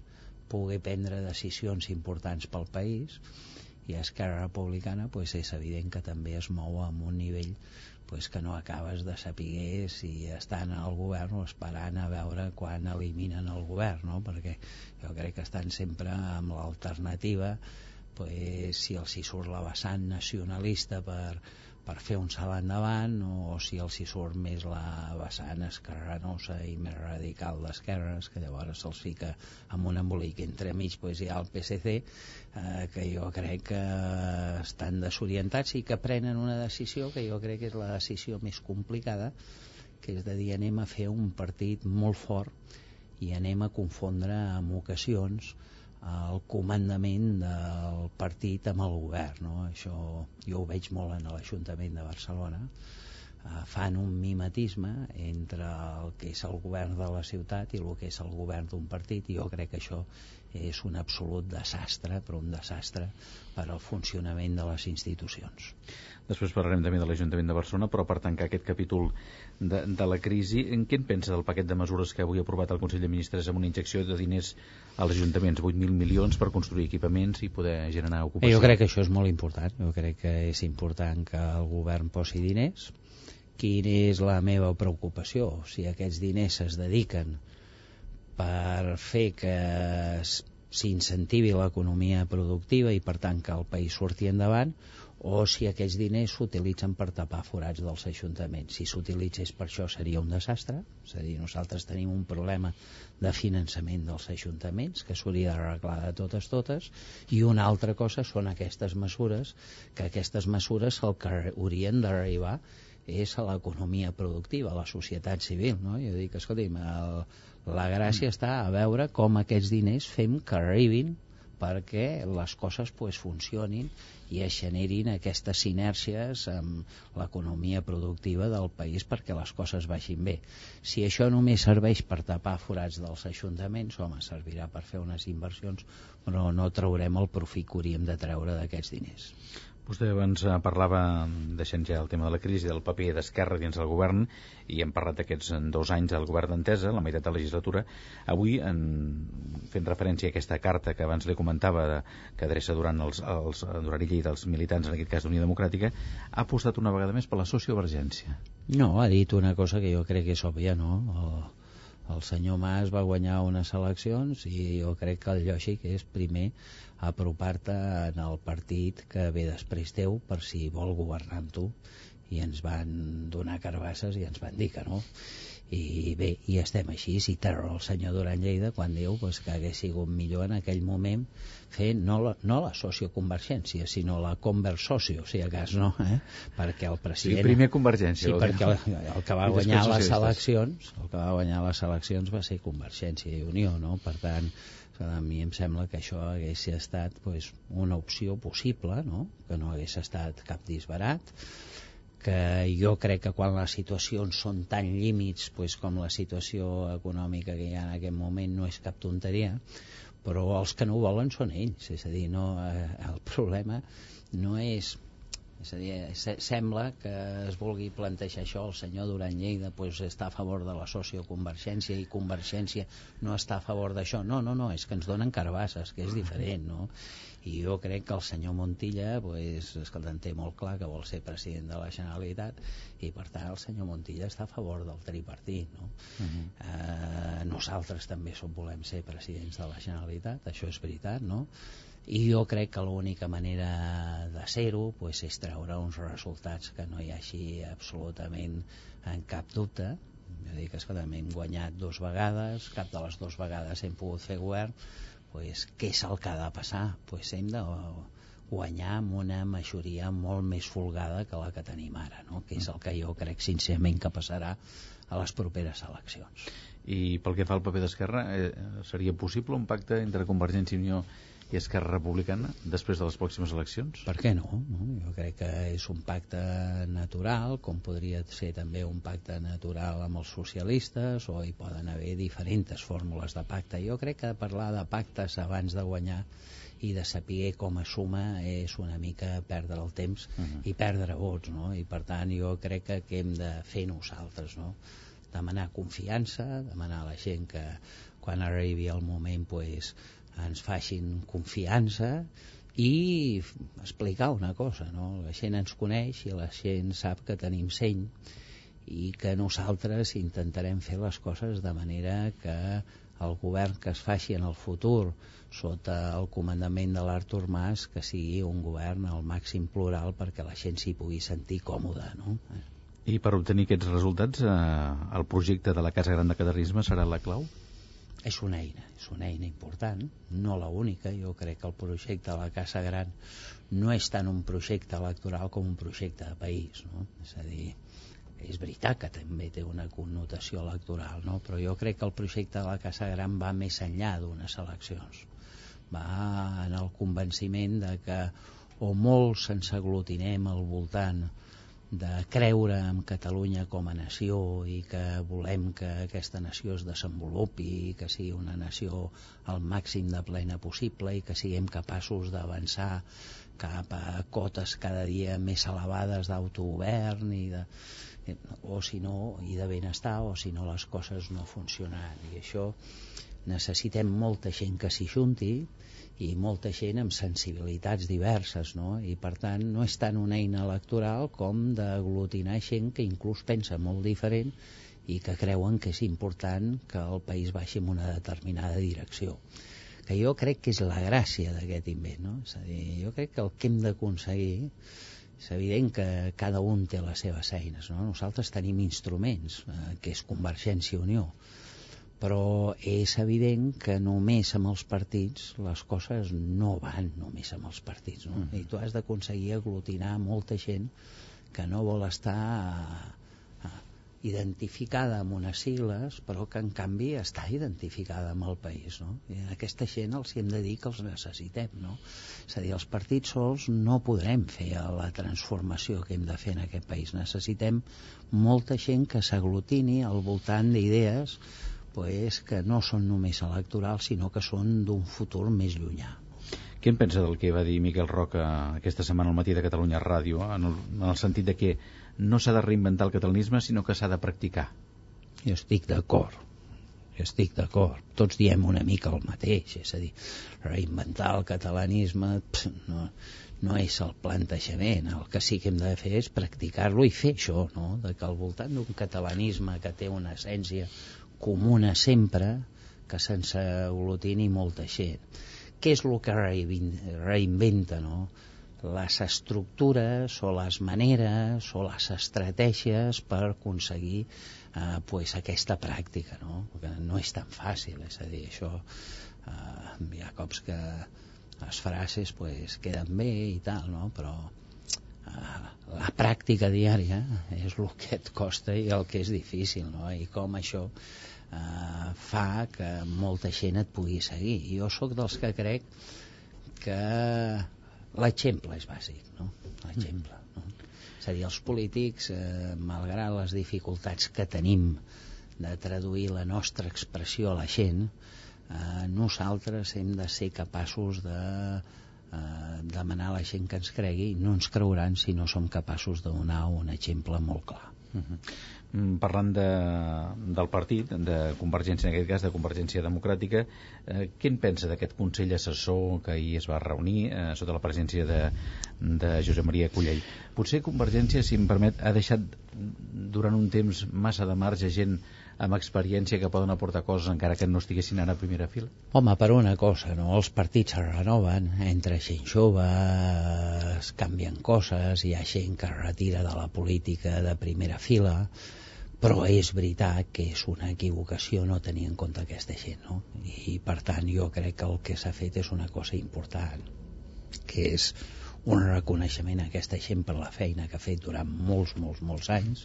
S46: poder prendre decisions importants pel país i Esquerra Republicana pues, és evident que també es mou amb un nivell pues, que no acabes de saber si estan al govern o esperant a veure quan eliminen el govern no? perquè jo crec que estan sempre amb l'alternativa pues, si els hi surt la vessant nacionalista per, per fer un salt endavant o si els hi surt més la vessant esquerranosa i més radical d'esquerres que llavors se'ls fica amb un embolic entre mig pues, hi ha el PSC eh, que jo crec que estan desorientats i que prenen una decisió que jo crec que és la decisió més complicada que és de dir anem a fer un partit molt fort i anem a confondre en ocasions el comandament del partit amb el govern no? això jo ho veig molt en l'Ajuntament de Barcelona eh, fan un mimetisme entre el que és el govern de la ciutat i el que és el govern d'un partit i jo crec que això és un absolut desastre, però un desastre per al funcionament de les institucions.
S3: Després parlarem també de l'Ajuntament de Barcelona, però per tancar aquest capítol de, de la crisi, en què en pensa del paquet de mesures que avui ha aprovat el Consell de Ministres amb una injecció de diners als ajuntaments, 8.000 milions per construir equipaments i poder generar ocupació?
S46: Jo crec que això és molt important, jo crec que és important que el govern posi diners, quina és la meva preocupació si aquests diners es dediquen per fer que s'incentivi l'economia productiva i per tant que el país surti endavant o si aquests diners s'utilitzen per tapar forats dels ajuntaments. Si s'utilitzés per això seria un desastre, és a dir, nosaltres tenim un problema de finançament dels ajuntaments que s'hauria d'arreglar de totes totes i una altra cosa són aquestes mesures que aquestes mesures el que haurien d'arribar és a l'economia productiva, a la societat civil. No? Jo dic, escolti'm, el, la gràcia està a veure com aquests diners fem que arribin perquè les coses pues, funcionin i es generin aquestes sinèrcies amb l'economia productiva del país perquè les coses vagin bé. Si això només serveix per tapar forats dels ajuntaments, home, servirà per fer unes inversions, però no traurem el profit que hauríem de treure d'aquests diners.
S3: Vostè abans eh, parlava, deixant ja el tema de la crisi, del paper d'Esquerra dins del govern, i hem parlat d'aquests dos anys del govern d'Entesa, la meitat de la legislatura. Avui, en, fent referència a aquesta carta que abans li comentava, que adreça durant els, els, durant ell i dels militants, en aquest cas d'Unió Democràtica, ha apostat una vegada més per la sociovergència.
S46: No, ha dit una cosa que jo crec que és òbvia, no? El, el senyor Mas va guanyar unes eleccions i jo crec que el lògic és primer apropar-te en el partit que ve després teu per si vol governar amb tu. I ens van donar carbasses i ens van dir que no i bé, i estem així i terra el senyor Duran Lleida quan diu pues, que hagués sigut millor en aquell moment fer no la, no la socioconvergència sinó la conversocio, si a cas no eh? perquè el president
S3: sí, primer convergència
S46: sí, perquè el, el que va guanyar les eleccions el que va guanyar les eleccions va ser Convergència i Unió no? per tant a mi em sembla que això hagués estat pues, una opció possible, no? que no hagués estat cap disbarat, que jo crec que quan les situacions són tan límits pues, com la situació econòmica que hi ha en aquest moment no és cap tonteria, però els que no ho volen són ells, és a dir, no, eh, el problema no és és a dir, se sembla que es vulgui plantejar això el senyor Duran Lleida pues, està a favor de la socioconvergència i Convergència no està a favor d'això no, no, no, és que ens donen carbasses que és diferent, no? I jo crec que el senyor Montilla pues, escolta, en té molt clar que vol ser president de la Generalitat i per tant el senyor Montilla està a favor del tripartit no? Uh -huh. eh, nosaltres també som, volem ser presidents de la Generalitat això és veritat no? i jo crec que l'única manera de ser-ho pues, és treure uns resultats que no hi hagi absolutament en cap dubte jo dic, escolta, hem guanyat dues vegades cap de les dues vegades hem pogut fer govern pues, què és el que ha de passar? Pues hem de guanyar amb una majoria molt més folgada que la que tenim ara, no? que és el que jo crec sincerament que passarà a les properes eleccions.
S3: I pel que fa al paper d'Esquerra, eh, seria possible un pacte entre Convergència i Unió i Esquerra Republicana després de les pròximes eleccions?
S46: Per què no? no? Jo crec que és un pacte natural, com podria ser també un pacte natural amb els socialistes, o hi poden haver diferents fórmules de pacte. Jo crec que parlar de pactes abans de guanyar i de saber com a suma és una mica perdre el temps uh -huh. i perdre vots, no? I per tant jo crec que, que hem de fer nosaltres, no? Demanar confiança, demanar a la gent que quan arribi el moment pues, ens facin confiança i explicar una cosa no? la gent ens coneix i la gent sap que tenim seny i que nosaltres intentarem fer les coses de manera que el govern que es faci en el futur sota el comandament de l'Artur Mas que sigui un govern al màxim plural perquè la gent s'hi pugui sentir còmoda no?
S3: I per obtenir aquests resultats eh, el projecte de la Casa Gran de Cadarrisme serà la clau?
S46: És una eina, és una eina important, no la única, jo crec que el projecte de la Casa Gran no és tant un projecte electoral com un projecte de país, no? és a dir, és veritat que també té una connotació electoral, no? però jo crec que el projecte de la Casa Gran va més enllà d'unes eleccions, va en el convenciment de que o molts ens aglutinem al voltant de creure en Catalunya com a nació i que volem que aquesta nació es desenvolupi i que sigui una nació al màxim de plena possible i que siguem capaços d'avançar cap a cotes cada dia més elevades d'autogovern i de, o si no, i de benestar o si no les coses no funcionaran. I això necessitem molta gent que s'hi junti i molta gent amb sensibilitats diverses no? i per tant no és tant una eina electoral com d'aglutinar gent que inclús pensa molt diferent i que creuen que és important que el país baixi en una determinada direcció que jo crec que és la gràcia d'aquest invent no? és a dir, jo crec que el que hem d'aconseguir és evident que cada un té les seves eines no? nosaltres tenim instruments eh, que és Convergència i Unió però és evident que només amb els partits les coses no van només amb els partits no? Mm. i tu has d'aconseguir aglutinar molta gent que no vol estar uh, identificada amb unes sigles però que en canvi està identificada amb el país no? i a aquesta gent els hem de dir que els necessitem no? és a dir, els partits sols no podrem fer la transformació que hem de fer en aquest país necessitem molta gent que s'aglutini al voltant d'idees pues, que no són només electorals, sinó que són d'un futur més llunyà.
S3: Què en pensa del que va dir Miquel Roca aquesta setmana al matí de Catalunya Ràdio, en el, en el sentit de que no s'ha de reinventar el catalanisme, sinó que s'ha de practicar?
S46: Jo estic d'acord, jo estic d'acord. Tots diem una mica el mateix, és a dir, reinventar el catalanisme pss, no, no és el plantejament, el que sí que hem de fer és practicar-lo i fer això, no? de que al voltant d'un catalanisme que té una essència, comuna sempre que se'ns aglutini molta gent. Què és el que reinventa, no? les estructures o les maneres o les estratègies per aconseguir eh, pues, aquesta pràctica no? que no és tan fàcil és a dir, això eh, hi ha cops que les frases pues, queden bé i tal no? però la pràctica diària és el que et costa i el que és difícil no? i com això eh, fa que molta gent et pugui seguir. Jo sóc dels que crec que l'exemple és bàsic, no? L'exemple. No? És a dir, els polítics, eh, malgrat les dificultats que tenim de traduir la nostra expressió a la gent, eh, nosaltres hem de ser capaços de eh, demanar a la gent que ens cregui no ens creuran si no som capaços de donar un exemple molt clar. Uh
S3: -huh. Mm, parlant de, del partit, de Convergència, en aquest cas de Convergència Democràtica, eh, què en pensa d'aquest Consell Assessor que ahir es va reunir eh, sota la presència de, de Josep Maria Cullell? Potser Convergència, si em permet, ha deixat durant un temps massa de marge gent amb experiència que poden aportar coses encara que no estiguessin ara a primera fila?
S46: Home, per una cosa, no? els partits es renoven, entre gent jove, es canvien coses, hi ha gent que es retira de la política de primera fila, però és veritat que és una equivocació no tenir en compte aquesta gent no? i per tant jo crec que el que s'ha fet és una cosa important que és un reconeixement a aquesta gent per la feina que ha fet durant molts, molts, molts anys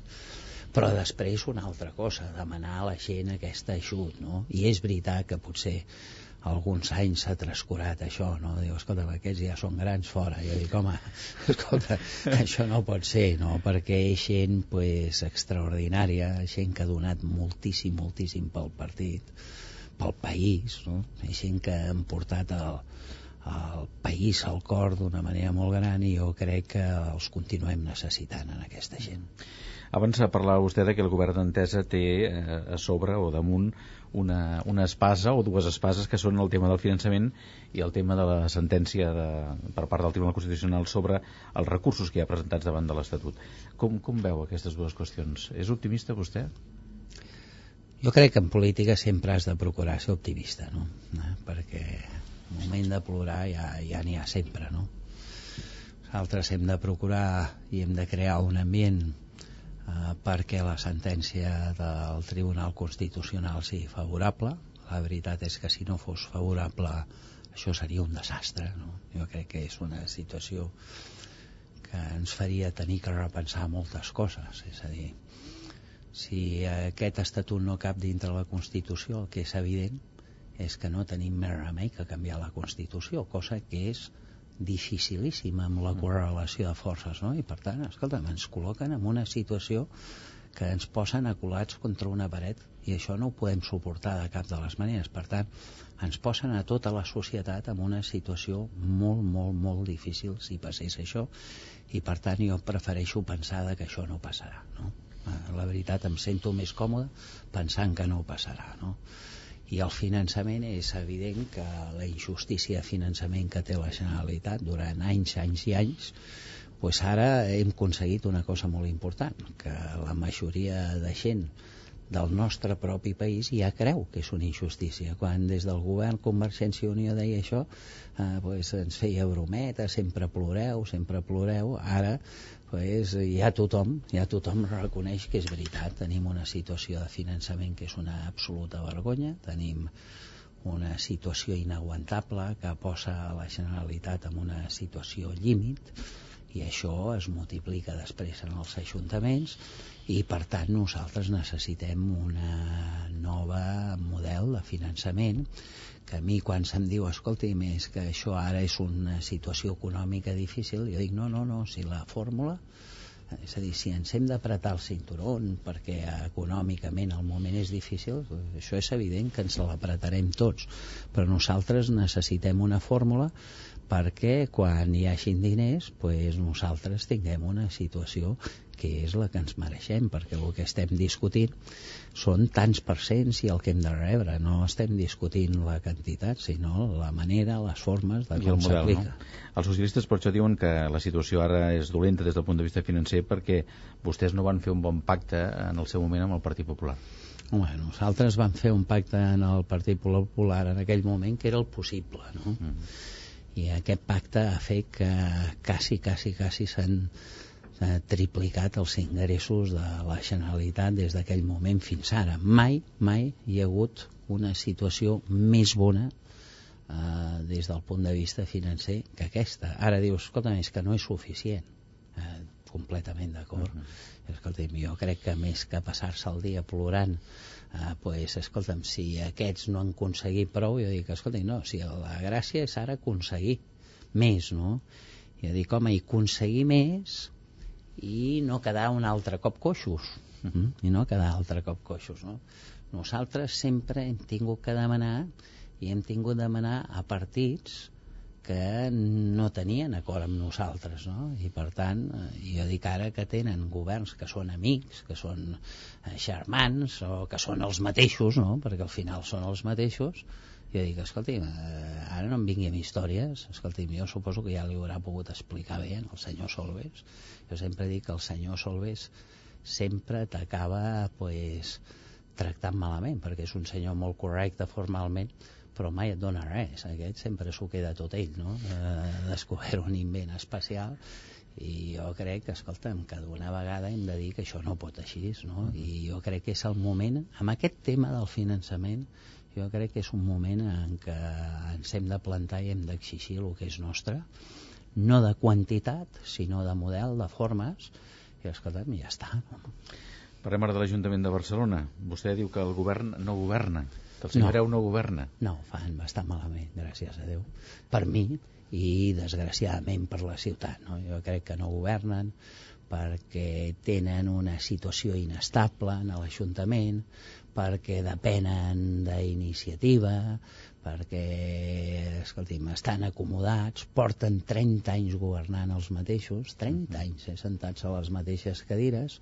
S46: però després una altra cosa demanar a la gent aquest ajut no? i és veritat que potser alguns anys s'ha trascurat això, no? Diu, escolta, aquests ja són grans fora. Jo dic, home, escolta, això no pot ser, no? Perquè és gent, pues, extraordinària, gent que ha donat moltíssim, moltíssim pel partit, pel país, no? És gent que han portat el, el país al cor d'una manera molt gran i jo crec que els continuem necessitant en aquesta gent.
S3: Abans parlava vostè de que el govern d'Entesa té eh, a sobre o damunt una, una espasa o dues espases que són el tema del finançament i el tema de la sentència de, per part del Tribunal Constitucional sobre els recursos que hi ha presentats davant de l'Estatut. Com, com veu aquestes dues qüestions? És optimista vostè?
S46: Jo crec que en política sempre has de procurar ser optimista, no? Eh? Perquè el moment de plorar ja ja n'hi ha sempre, no? Nosaltres hem de procurar i hem de crear un ambient eh, perquè la sentència del Tribunal Constitucional sigui favorable. La veritat és que si no fos favorable això seria un desastre. No? Jo crec que és una situació que ens faria tenir que repensar moltes coses. És a dir, si aquest estatut no cap dintre la Constitució, el que és evident és que no tenim més remei que canviar la Constitució, cosa que és dificilíssima amb la correlació de forces, no? I per tant, escolta'm, ens col·loquen en una situació que ens posen acolats contra una paret i això no ho podem suportar de cap de les maneres. Per tant, ens posen a tota la societat en una situació molt, molt, molt difícil si passés això i per tant jo prefereixo pensar que això no passarà, no? Eh, la veritat em sento més còmode pensant que no passarà, no? I el finançament és evident que la injustícia de finançament que té la Generalitat durant anys, anys i anys pues ara hem aconseguit una cosa molt important, que la majoria de gent del nostre propi país ja creu que és una injustícia. Quan des del govern Convergència i Unió deia això, eh, pues ens feia brometa, sempre ploreu, sempre ploreu, ara pues, ja tothom ja tothom reconeix que és veritat. Tenim una situació de finançament que és una absoluta vergonya. Tenim una situació inaguantable que posa la Generalitat en una situació límit i això es multiplica després en els ajuntaments i per tant nosaltres necessitem una nova model de finançament que a mi quan se'm diu escolti més que això ara és una situació econòmica difícil jo dic no, no, no, si la fórmula és a dir, si ens hem d'apretar el cinturon perquè econòmicament el moment és difícil, això és evident que ens l'apretarem tots, però nosaltres necessitem una fórmula perquè quan hi hagin diners pues, nosaltres tinguem una situació que és la que ens mereixem perquè el que estem discutint són tants percents i el que hem de rebre no estem discutint la quantitat sinó la manera, les formes de com s'aplica no?
S3: Els socialistes per això diuen que la situació ara és dolenta des del punt de vista financer perquè vostès no van fer un bon pacte en el seu moment amb el Partit Popular
S46: Home, nosaltres vam fer un pacte en el Partit Popular en aquell moment que era el possible no? Mm -hmm i aquest pacte ha fet que quasi, quasi, quasi s'han triplicat els ingressos de la Generalitat des d'aquell moment fins ara. Mai, mai hi ha hagut una situació més bona eh, des del punt de vista financer que aquesta. Ara dius, escolta, és que no és suficient. Eh, completament d'acord. Uh -huh. Escolta'm, jo crec que més que passar-se el dia plorant ah, pues, escolta'm, si aquests no han aconseguit prou, jo dic, escolta'm, no, si la gràcia és ara aconseguir més, no? Jo dic, home, i aconseguir més i no quedar un altre cop coixos, uh -huh. i no quedar altre cop coixos, no? Nosaltres sempre hem tingut que demanar i hem tingut de demanar a partits que no tenien acord amb nosaltres no? i per tant eh, jo dic ara que tenen governs que són amics que són eh, germans o que són els mateixos no? perquè al final són els mateixos jo dic, escolti'm, eh, ara no em vingui amb històries escolti'm, jo suposo que ja li haurà pogut explicar bé al senyor Solves jo sempre dic que el senyor Solves sempre t'acaba pues, tractant malament perquè és un senyor molt correcte formalment però mai et dona res aquest sempre s'ho queda tot ell no? eh, descobert un invent especial i jo crec que, escolta'm, que d'una vegada hem de dir que això no pot així, no? I jo crec que és el moment, amb aquest tema del finançament, jo crec que és un moment en què ens hem de plantar i hem d'exigir el que és nostre, no de quantitat, sinó de model, de formes, i escolta'm, ja està.
S3: Parlem ara de l'Ajuntament de Barcelona. Vostè diu que el govern no governa que el senyor no. Grau no governa.
S46: No, fan bastant malament, gràcies a Déu. Per mi i desgraciadament per la ciutat. No? Jo crec que no governen perquè tenen una situació inestable en l'Ajuntament, perquè depenen d'iniciativa, perquè, escolti'm, estan acomodats, porten 30 anys governant els mateixos, 30 anys eh, sentats a les mateixes cadires,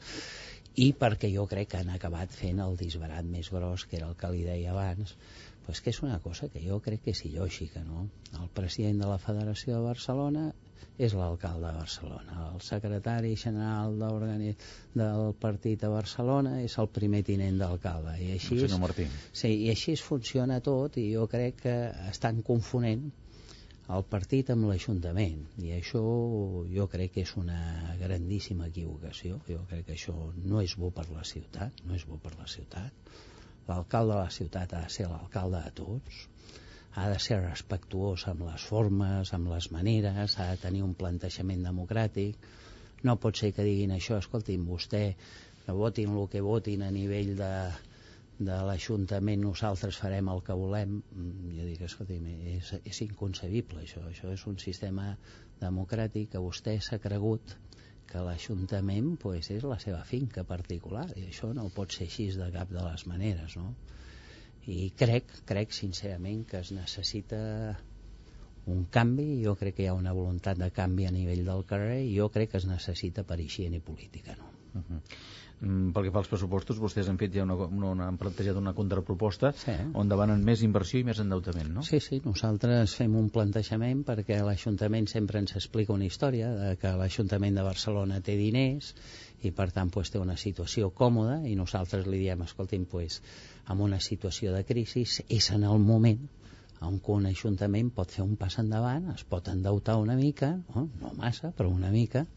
S46: i perquè jo crec que han acabat fent el disbarat més gros, que era el que li deia abans, pues que és una cosa que jo crec que és il·lògica, no? El president de la Federació de Barcelona és l'alcalde de Barcelona. El secretari general del partit a Barcelona és el primer tinent d'alcalde. I així,
S3: senyor Martí.
S46: Sí, i així funciona tot i jo crec que estan confonent el partit amb l'Ajuntament. I això jo crec que és una grandíssima equivocació. Jo crec que això no és bo per la ciutat no és bo per la ciutat. L'alcalde de la ciutat ha de ser l'alcalde de tots ha de ser respectuós amb les formes, amb les maneres, ha de tenir un plantejament democràtic. No pot ser que diguin això, escolti'm, vostè votin el que votin a nivell de, de l'Ajuntament nosaltres farem el que volem mm, jo dic, escolti, és, és inconcebible això, això és un sistema democràtic que vostè s'ha cregut que l'Ajuntament pues, és la seva finca particular i això no pot ser així de cap de les maneres no? i crec, crec sincerament que es necessita un canvi, jo crec que hi ha una voluntat de canvi a nivell del carrer i jo crec que es necessita per higiene política no?
S3: Uh -huh. Mm, pel que fa als pressupostos, vostès han fet ja una, una, una han plantejat una contraproposta sí. on demanen més inversió i més endeutament, no?
S46: Sí, sí, nosaltres fem un plantejament perquè l'Ajuntament sempre ens explica una història de que l'Ajuntament de Barcelona té diners i per tant pues, té una situació còmoda i nosaltres li diem, escolti'm, pues, en una situació de crisi és en el moment on un ajuntament pot fer un pas endavant, es pot endeutar una mica, no, no massa, però una mica,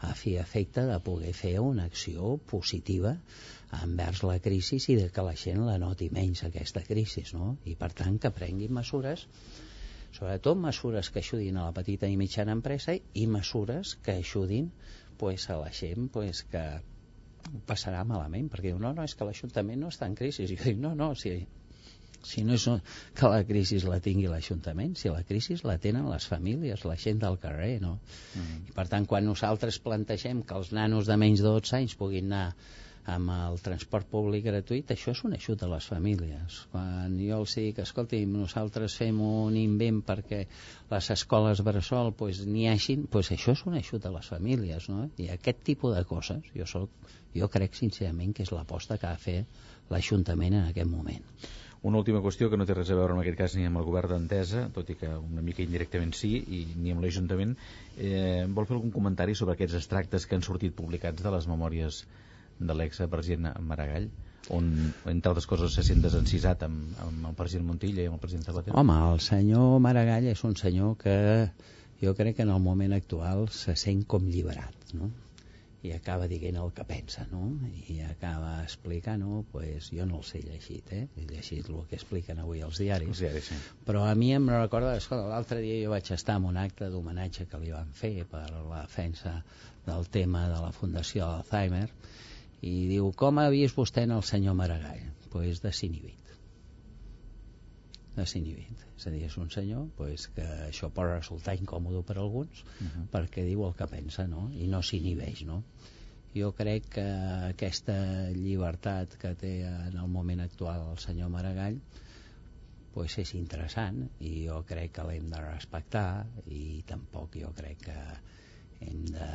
S46: a fi efecte de poder fer una acció positiva envers la crisi i de que la gent la noti menys aquesta crisi no? i per tant que prenguin mesures sobretot mesures que ajudin a la petita i mitjana empresa i mesures que ajudin pues, a la gent pues, que passarà malament perquè diu, no, no, és que l'Ajuntament no està en crisi i jo dic, no, no, si si no és que la crisi la tingui l'Ajuntament, si la crisi la tenen les famílies, la gent del carrer, no? Mm. I per tant, quan nosaltres plantegem que els nanos de menys de 12 anys puguin anar amb el transport públic gratuït, això és un ajut a les famílies. Quan jo els dic, escolti, nosaltres fem un invent perquè les escoles bressol pues, n'hi hagin, pues això és un ajut a les famílies, no? I aquest tipus de coses, jo, soc, jo crec sincerament que és l'aposta que ha de fer l'Ajuntament en aquest moment.
S3: Una última qüestió que no té res a veure en aquest cas ni amb el govern d'Entesa, tot i que una mica indirectament sí, i ni amb l'Ajuntament. Eh, vol fer algun comentari sobre aquests extractes que han sortit publicats de les memòries de l'ex-president Maragall? on, entre altres coses, se sent desencisat amb, amb el president Montilla i amb el president Zapatero?
S46: Home, el senyor Maragall és un senyor que jo crec que en el moment actual se sent com lliberat, no? I acaba dient el que pensa, no? I acaba explicant, no? Pues jo no el sé llegit, eh? He llegit el que expliquen avui els diaris.
S3: Els diaris, sí.
S46: Però a mi em recorda, escolta, l'altre dia jo vaig estar en un acte d'homenatge que li van fer per la defensa del tema de la Fundació Alzheimer i diu, com ha vist vostè en el senyor Maragall? Pues desinhibit desinhibit. És a dir, és un senyor pues, que això pot resultar incòmode per alguns uh mhm. -huh. perquè diu el que pensa no? i no s'inhibeix. No? Jo crec que aquesta llibertat que té en el moment actual el senyor Maragall pues és interessant i jo crec que l'hem de respectar i tampoc jo crec que hem de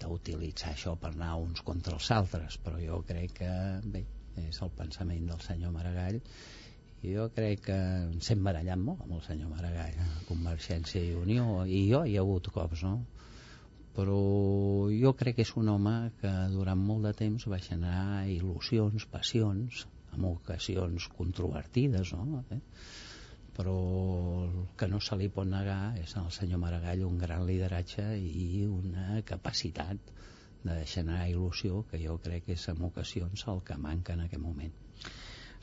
S46: d'utilitzar això per anar uns contra els altres però jo crec que bé, és el pensament del senyor Maragall jo crec que ens hem barallat molt amb el senyor Maragall, Convergència i Unió, i jo hi ha hagut cops, no? Però jo crec que és un home que durant molt de temps va generar il·lusions, passions, en ocasions controvertides, no? Eh? però el que no se li pot negar és al senyor Maragall un gran lideratge i una capacitat de generar il·lusió que jo crec que és en ocasions el que manca en aquest moment.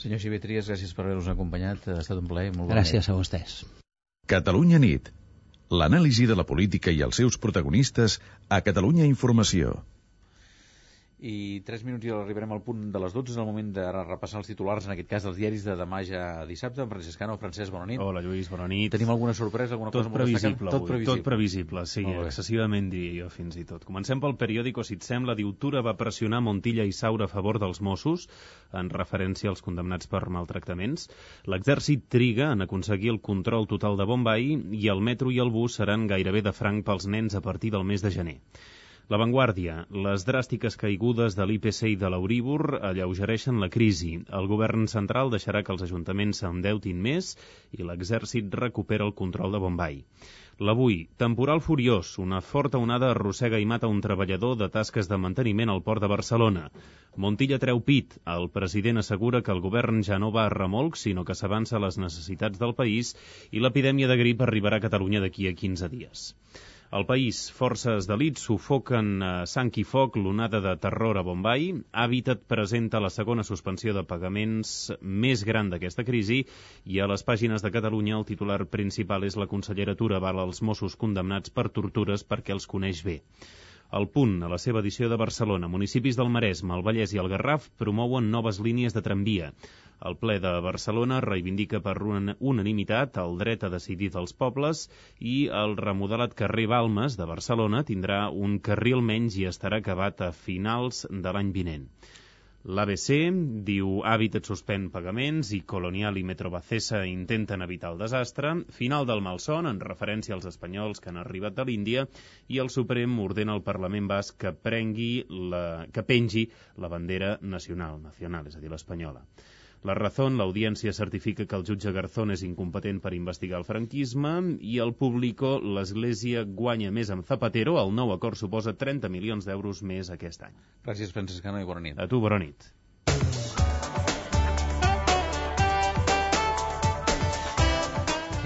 S3: Senyor Xivetries, gràcies per haver-nos acompanyat. Ha estat un plaer. Molt
S46: gràcies bon a vostès.
S47: Catalunya nit. L'anàlisi de la política i els seus protagonistes a Catalunya Informació
S3: i 3 minuts i arribarem al punt de les 12 és el moment de repassar els titulars en aquest cas dels diaris de demà ja dissabte en Francesc Cano, Francesc, bona nit.
S48: Hola Lluís, bona nit.
S3: Tenim alguna sorpresa, alguna
S48: tot
S3: cosa
S48: previsible, tot previsible tot previsible, sí, excessivament diria jo fins i tot. Comencem pel periòdico, si et sembla. Diutura va pressionar Montilla i Saura a favor dels Mossos en referència als condemnats per maltractaments. L'exèrcit triga en aconseguir el control total de Bombay i el metro i el bus seran gairebé de franc pels nens a partir del mes de gener la Vanguardia. Les dràstiques caigudes de l'IPC i de l'Euríbor alleugereixen la crisi. El govern central deixarà que els ajuntaments s'endeutin més i l'exèrcit recupera el control de Bombay. L'avui, temporal furiós, una forta onada arrossega i mata un treballador de tasques de manteniment al port de Barcelona. Montilla treu pit. El president assegura que el govern ja no va a remolc, sinó que s'avança les necessitats del país i l'epidèmia de grip arribarà a Catalunya d'aquí a 15 dies. Al país, forces d'elit sufoquen a sang i foc l'onada de terror a Bombay. Habitat presenta la segona suspensió de pagaments més gran d'aquesta crisi i a les pàgines de Catalunya el titular principal és la consellera Tura val als Mossos condemnats per tortures perquè els coneix bé. El Punt, a la seva edició de Barcelona, municipis del Maresme, el Vallès i el Garraf promouen noves línies de tramvia. El ple de Barcelona reivindica per unanimitat el dret a decidir dels pobles i el remodelat carrer Balmes de Barcelona tindrà un carril menys i estarà acabat a finals de l'any vinent. L'ABC diu Hàbitat suspèn pagaments i Colonial i Metrobacesa intenten evitar el desastre. Final del malson, en referència als espanyols que han arribat de l'Índia, i el Suprem ordena al Parlament basc que, prengui la, que pengi la bandera nacional, nacional, és a dir, l'espanyola. La Razón, l'audiència certifica que el jutge Garzón és incompetent per investigar el franquisme i el Público, l'Església guanya més amb Zapatero, el nou acord suposa 30 milions d'euros més aquest any.
S3: Gràcies, Franciscano, i bona nit.
S48: A tu, bona nit.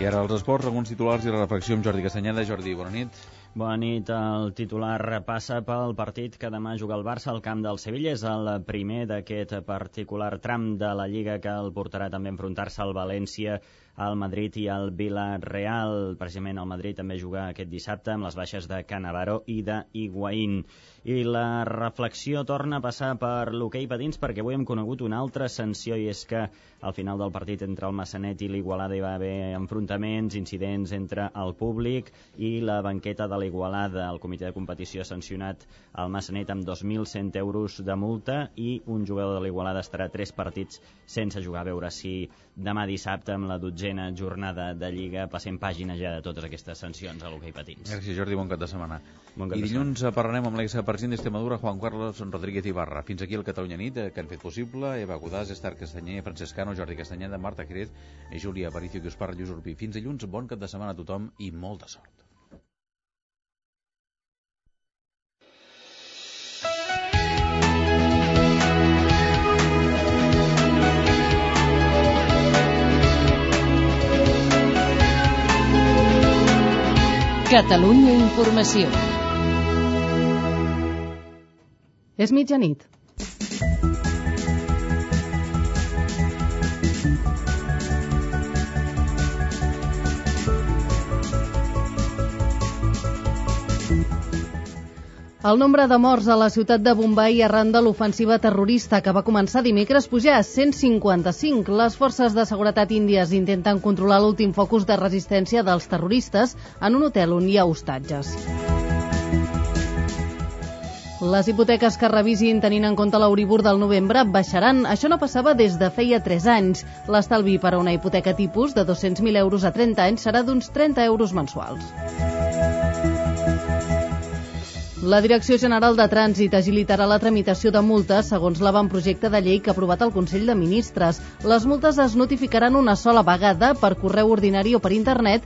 S3: I ara els esports, alguns titulars i la reflexió amb Jordi Castanyeda. Jordi, bona nit.
S5: Bona nit. El titular passa pel partit que demà juga el Barça al camp del Sevilla. És el primer d'aquest particular tram de la Lliga que el portarà també a enfrontar-se al València al Madrid i al Villarreal. Precisament el Madrid també juga aquest dissabte amb les baixes de Canavaro i de Higuaín. I la reflexió torna a passar per l'hoquei patins perquè avui hem conegut una altra sanció i és que al final del partit entre el Massanet i l'Igualada hi va haver enfrontaments, incidents entre el públic i la banqueta de l'Igualada. El comitè de competició ha sancionat el Massanet amb 2.100 euros de multa i un jugador de l'Igualada estarà tres partits sense jugar. A veure si demà dissabte amb la dotzena jornada de Lliga passem pàgina ja de totes aquestes sancions a l'hoquei patins.
S3: Gràcies, Jordi. Bon cap de setmana.
S5: Bon cap
S3: I dilluns setmana. parlarem amb l'expresident d'Extremadura, Juan Carlos Rodríguez Ibarra. Fins aquí el Catalunya Nit, eh, que han fet possible Eva Godàs, Estar Castanyer, Francescano, Jordi Castanyeda, Marta Crez i Júlia Aparicio, que us parla, Lluís Urpí. Fins dilluns, bon cap de setmana a tothom i molta sort.
S1: Catalunya Informació.
S2: És mitjanit. El nombre de morts a la ciutat de Bombay arran de l'ofensiva terrorista que va començar dimecres puja a 155. Les forces de seguretat índies intenten controlar l'últim focus de resistència dels terroristes en un hotel on hi ha hostatges. Les hipoteques que revisin tenint en compte l'Euribor del novembre baixaran. Això no passava des de feia 3 anys. L'estalvi per a una hipoteca tipus de 200.000 euros a 30 anys serà d'uns 30 euros mensuals. La Direcció General de Trànsit agilitarà la tramitació de multes segons l'avantprojecte de llei que ha aprovat el Consell de Ministres. Les multes es notificaran una sola vegada per correu ordinari o per internet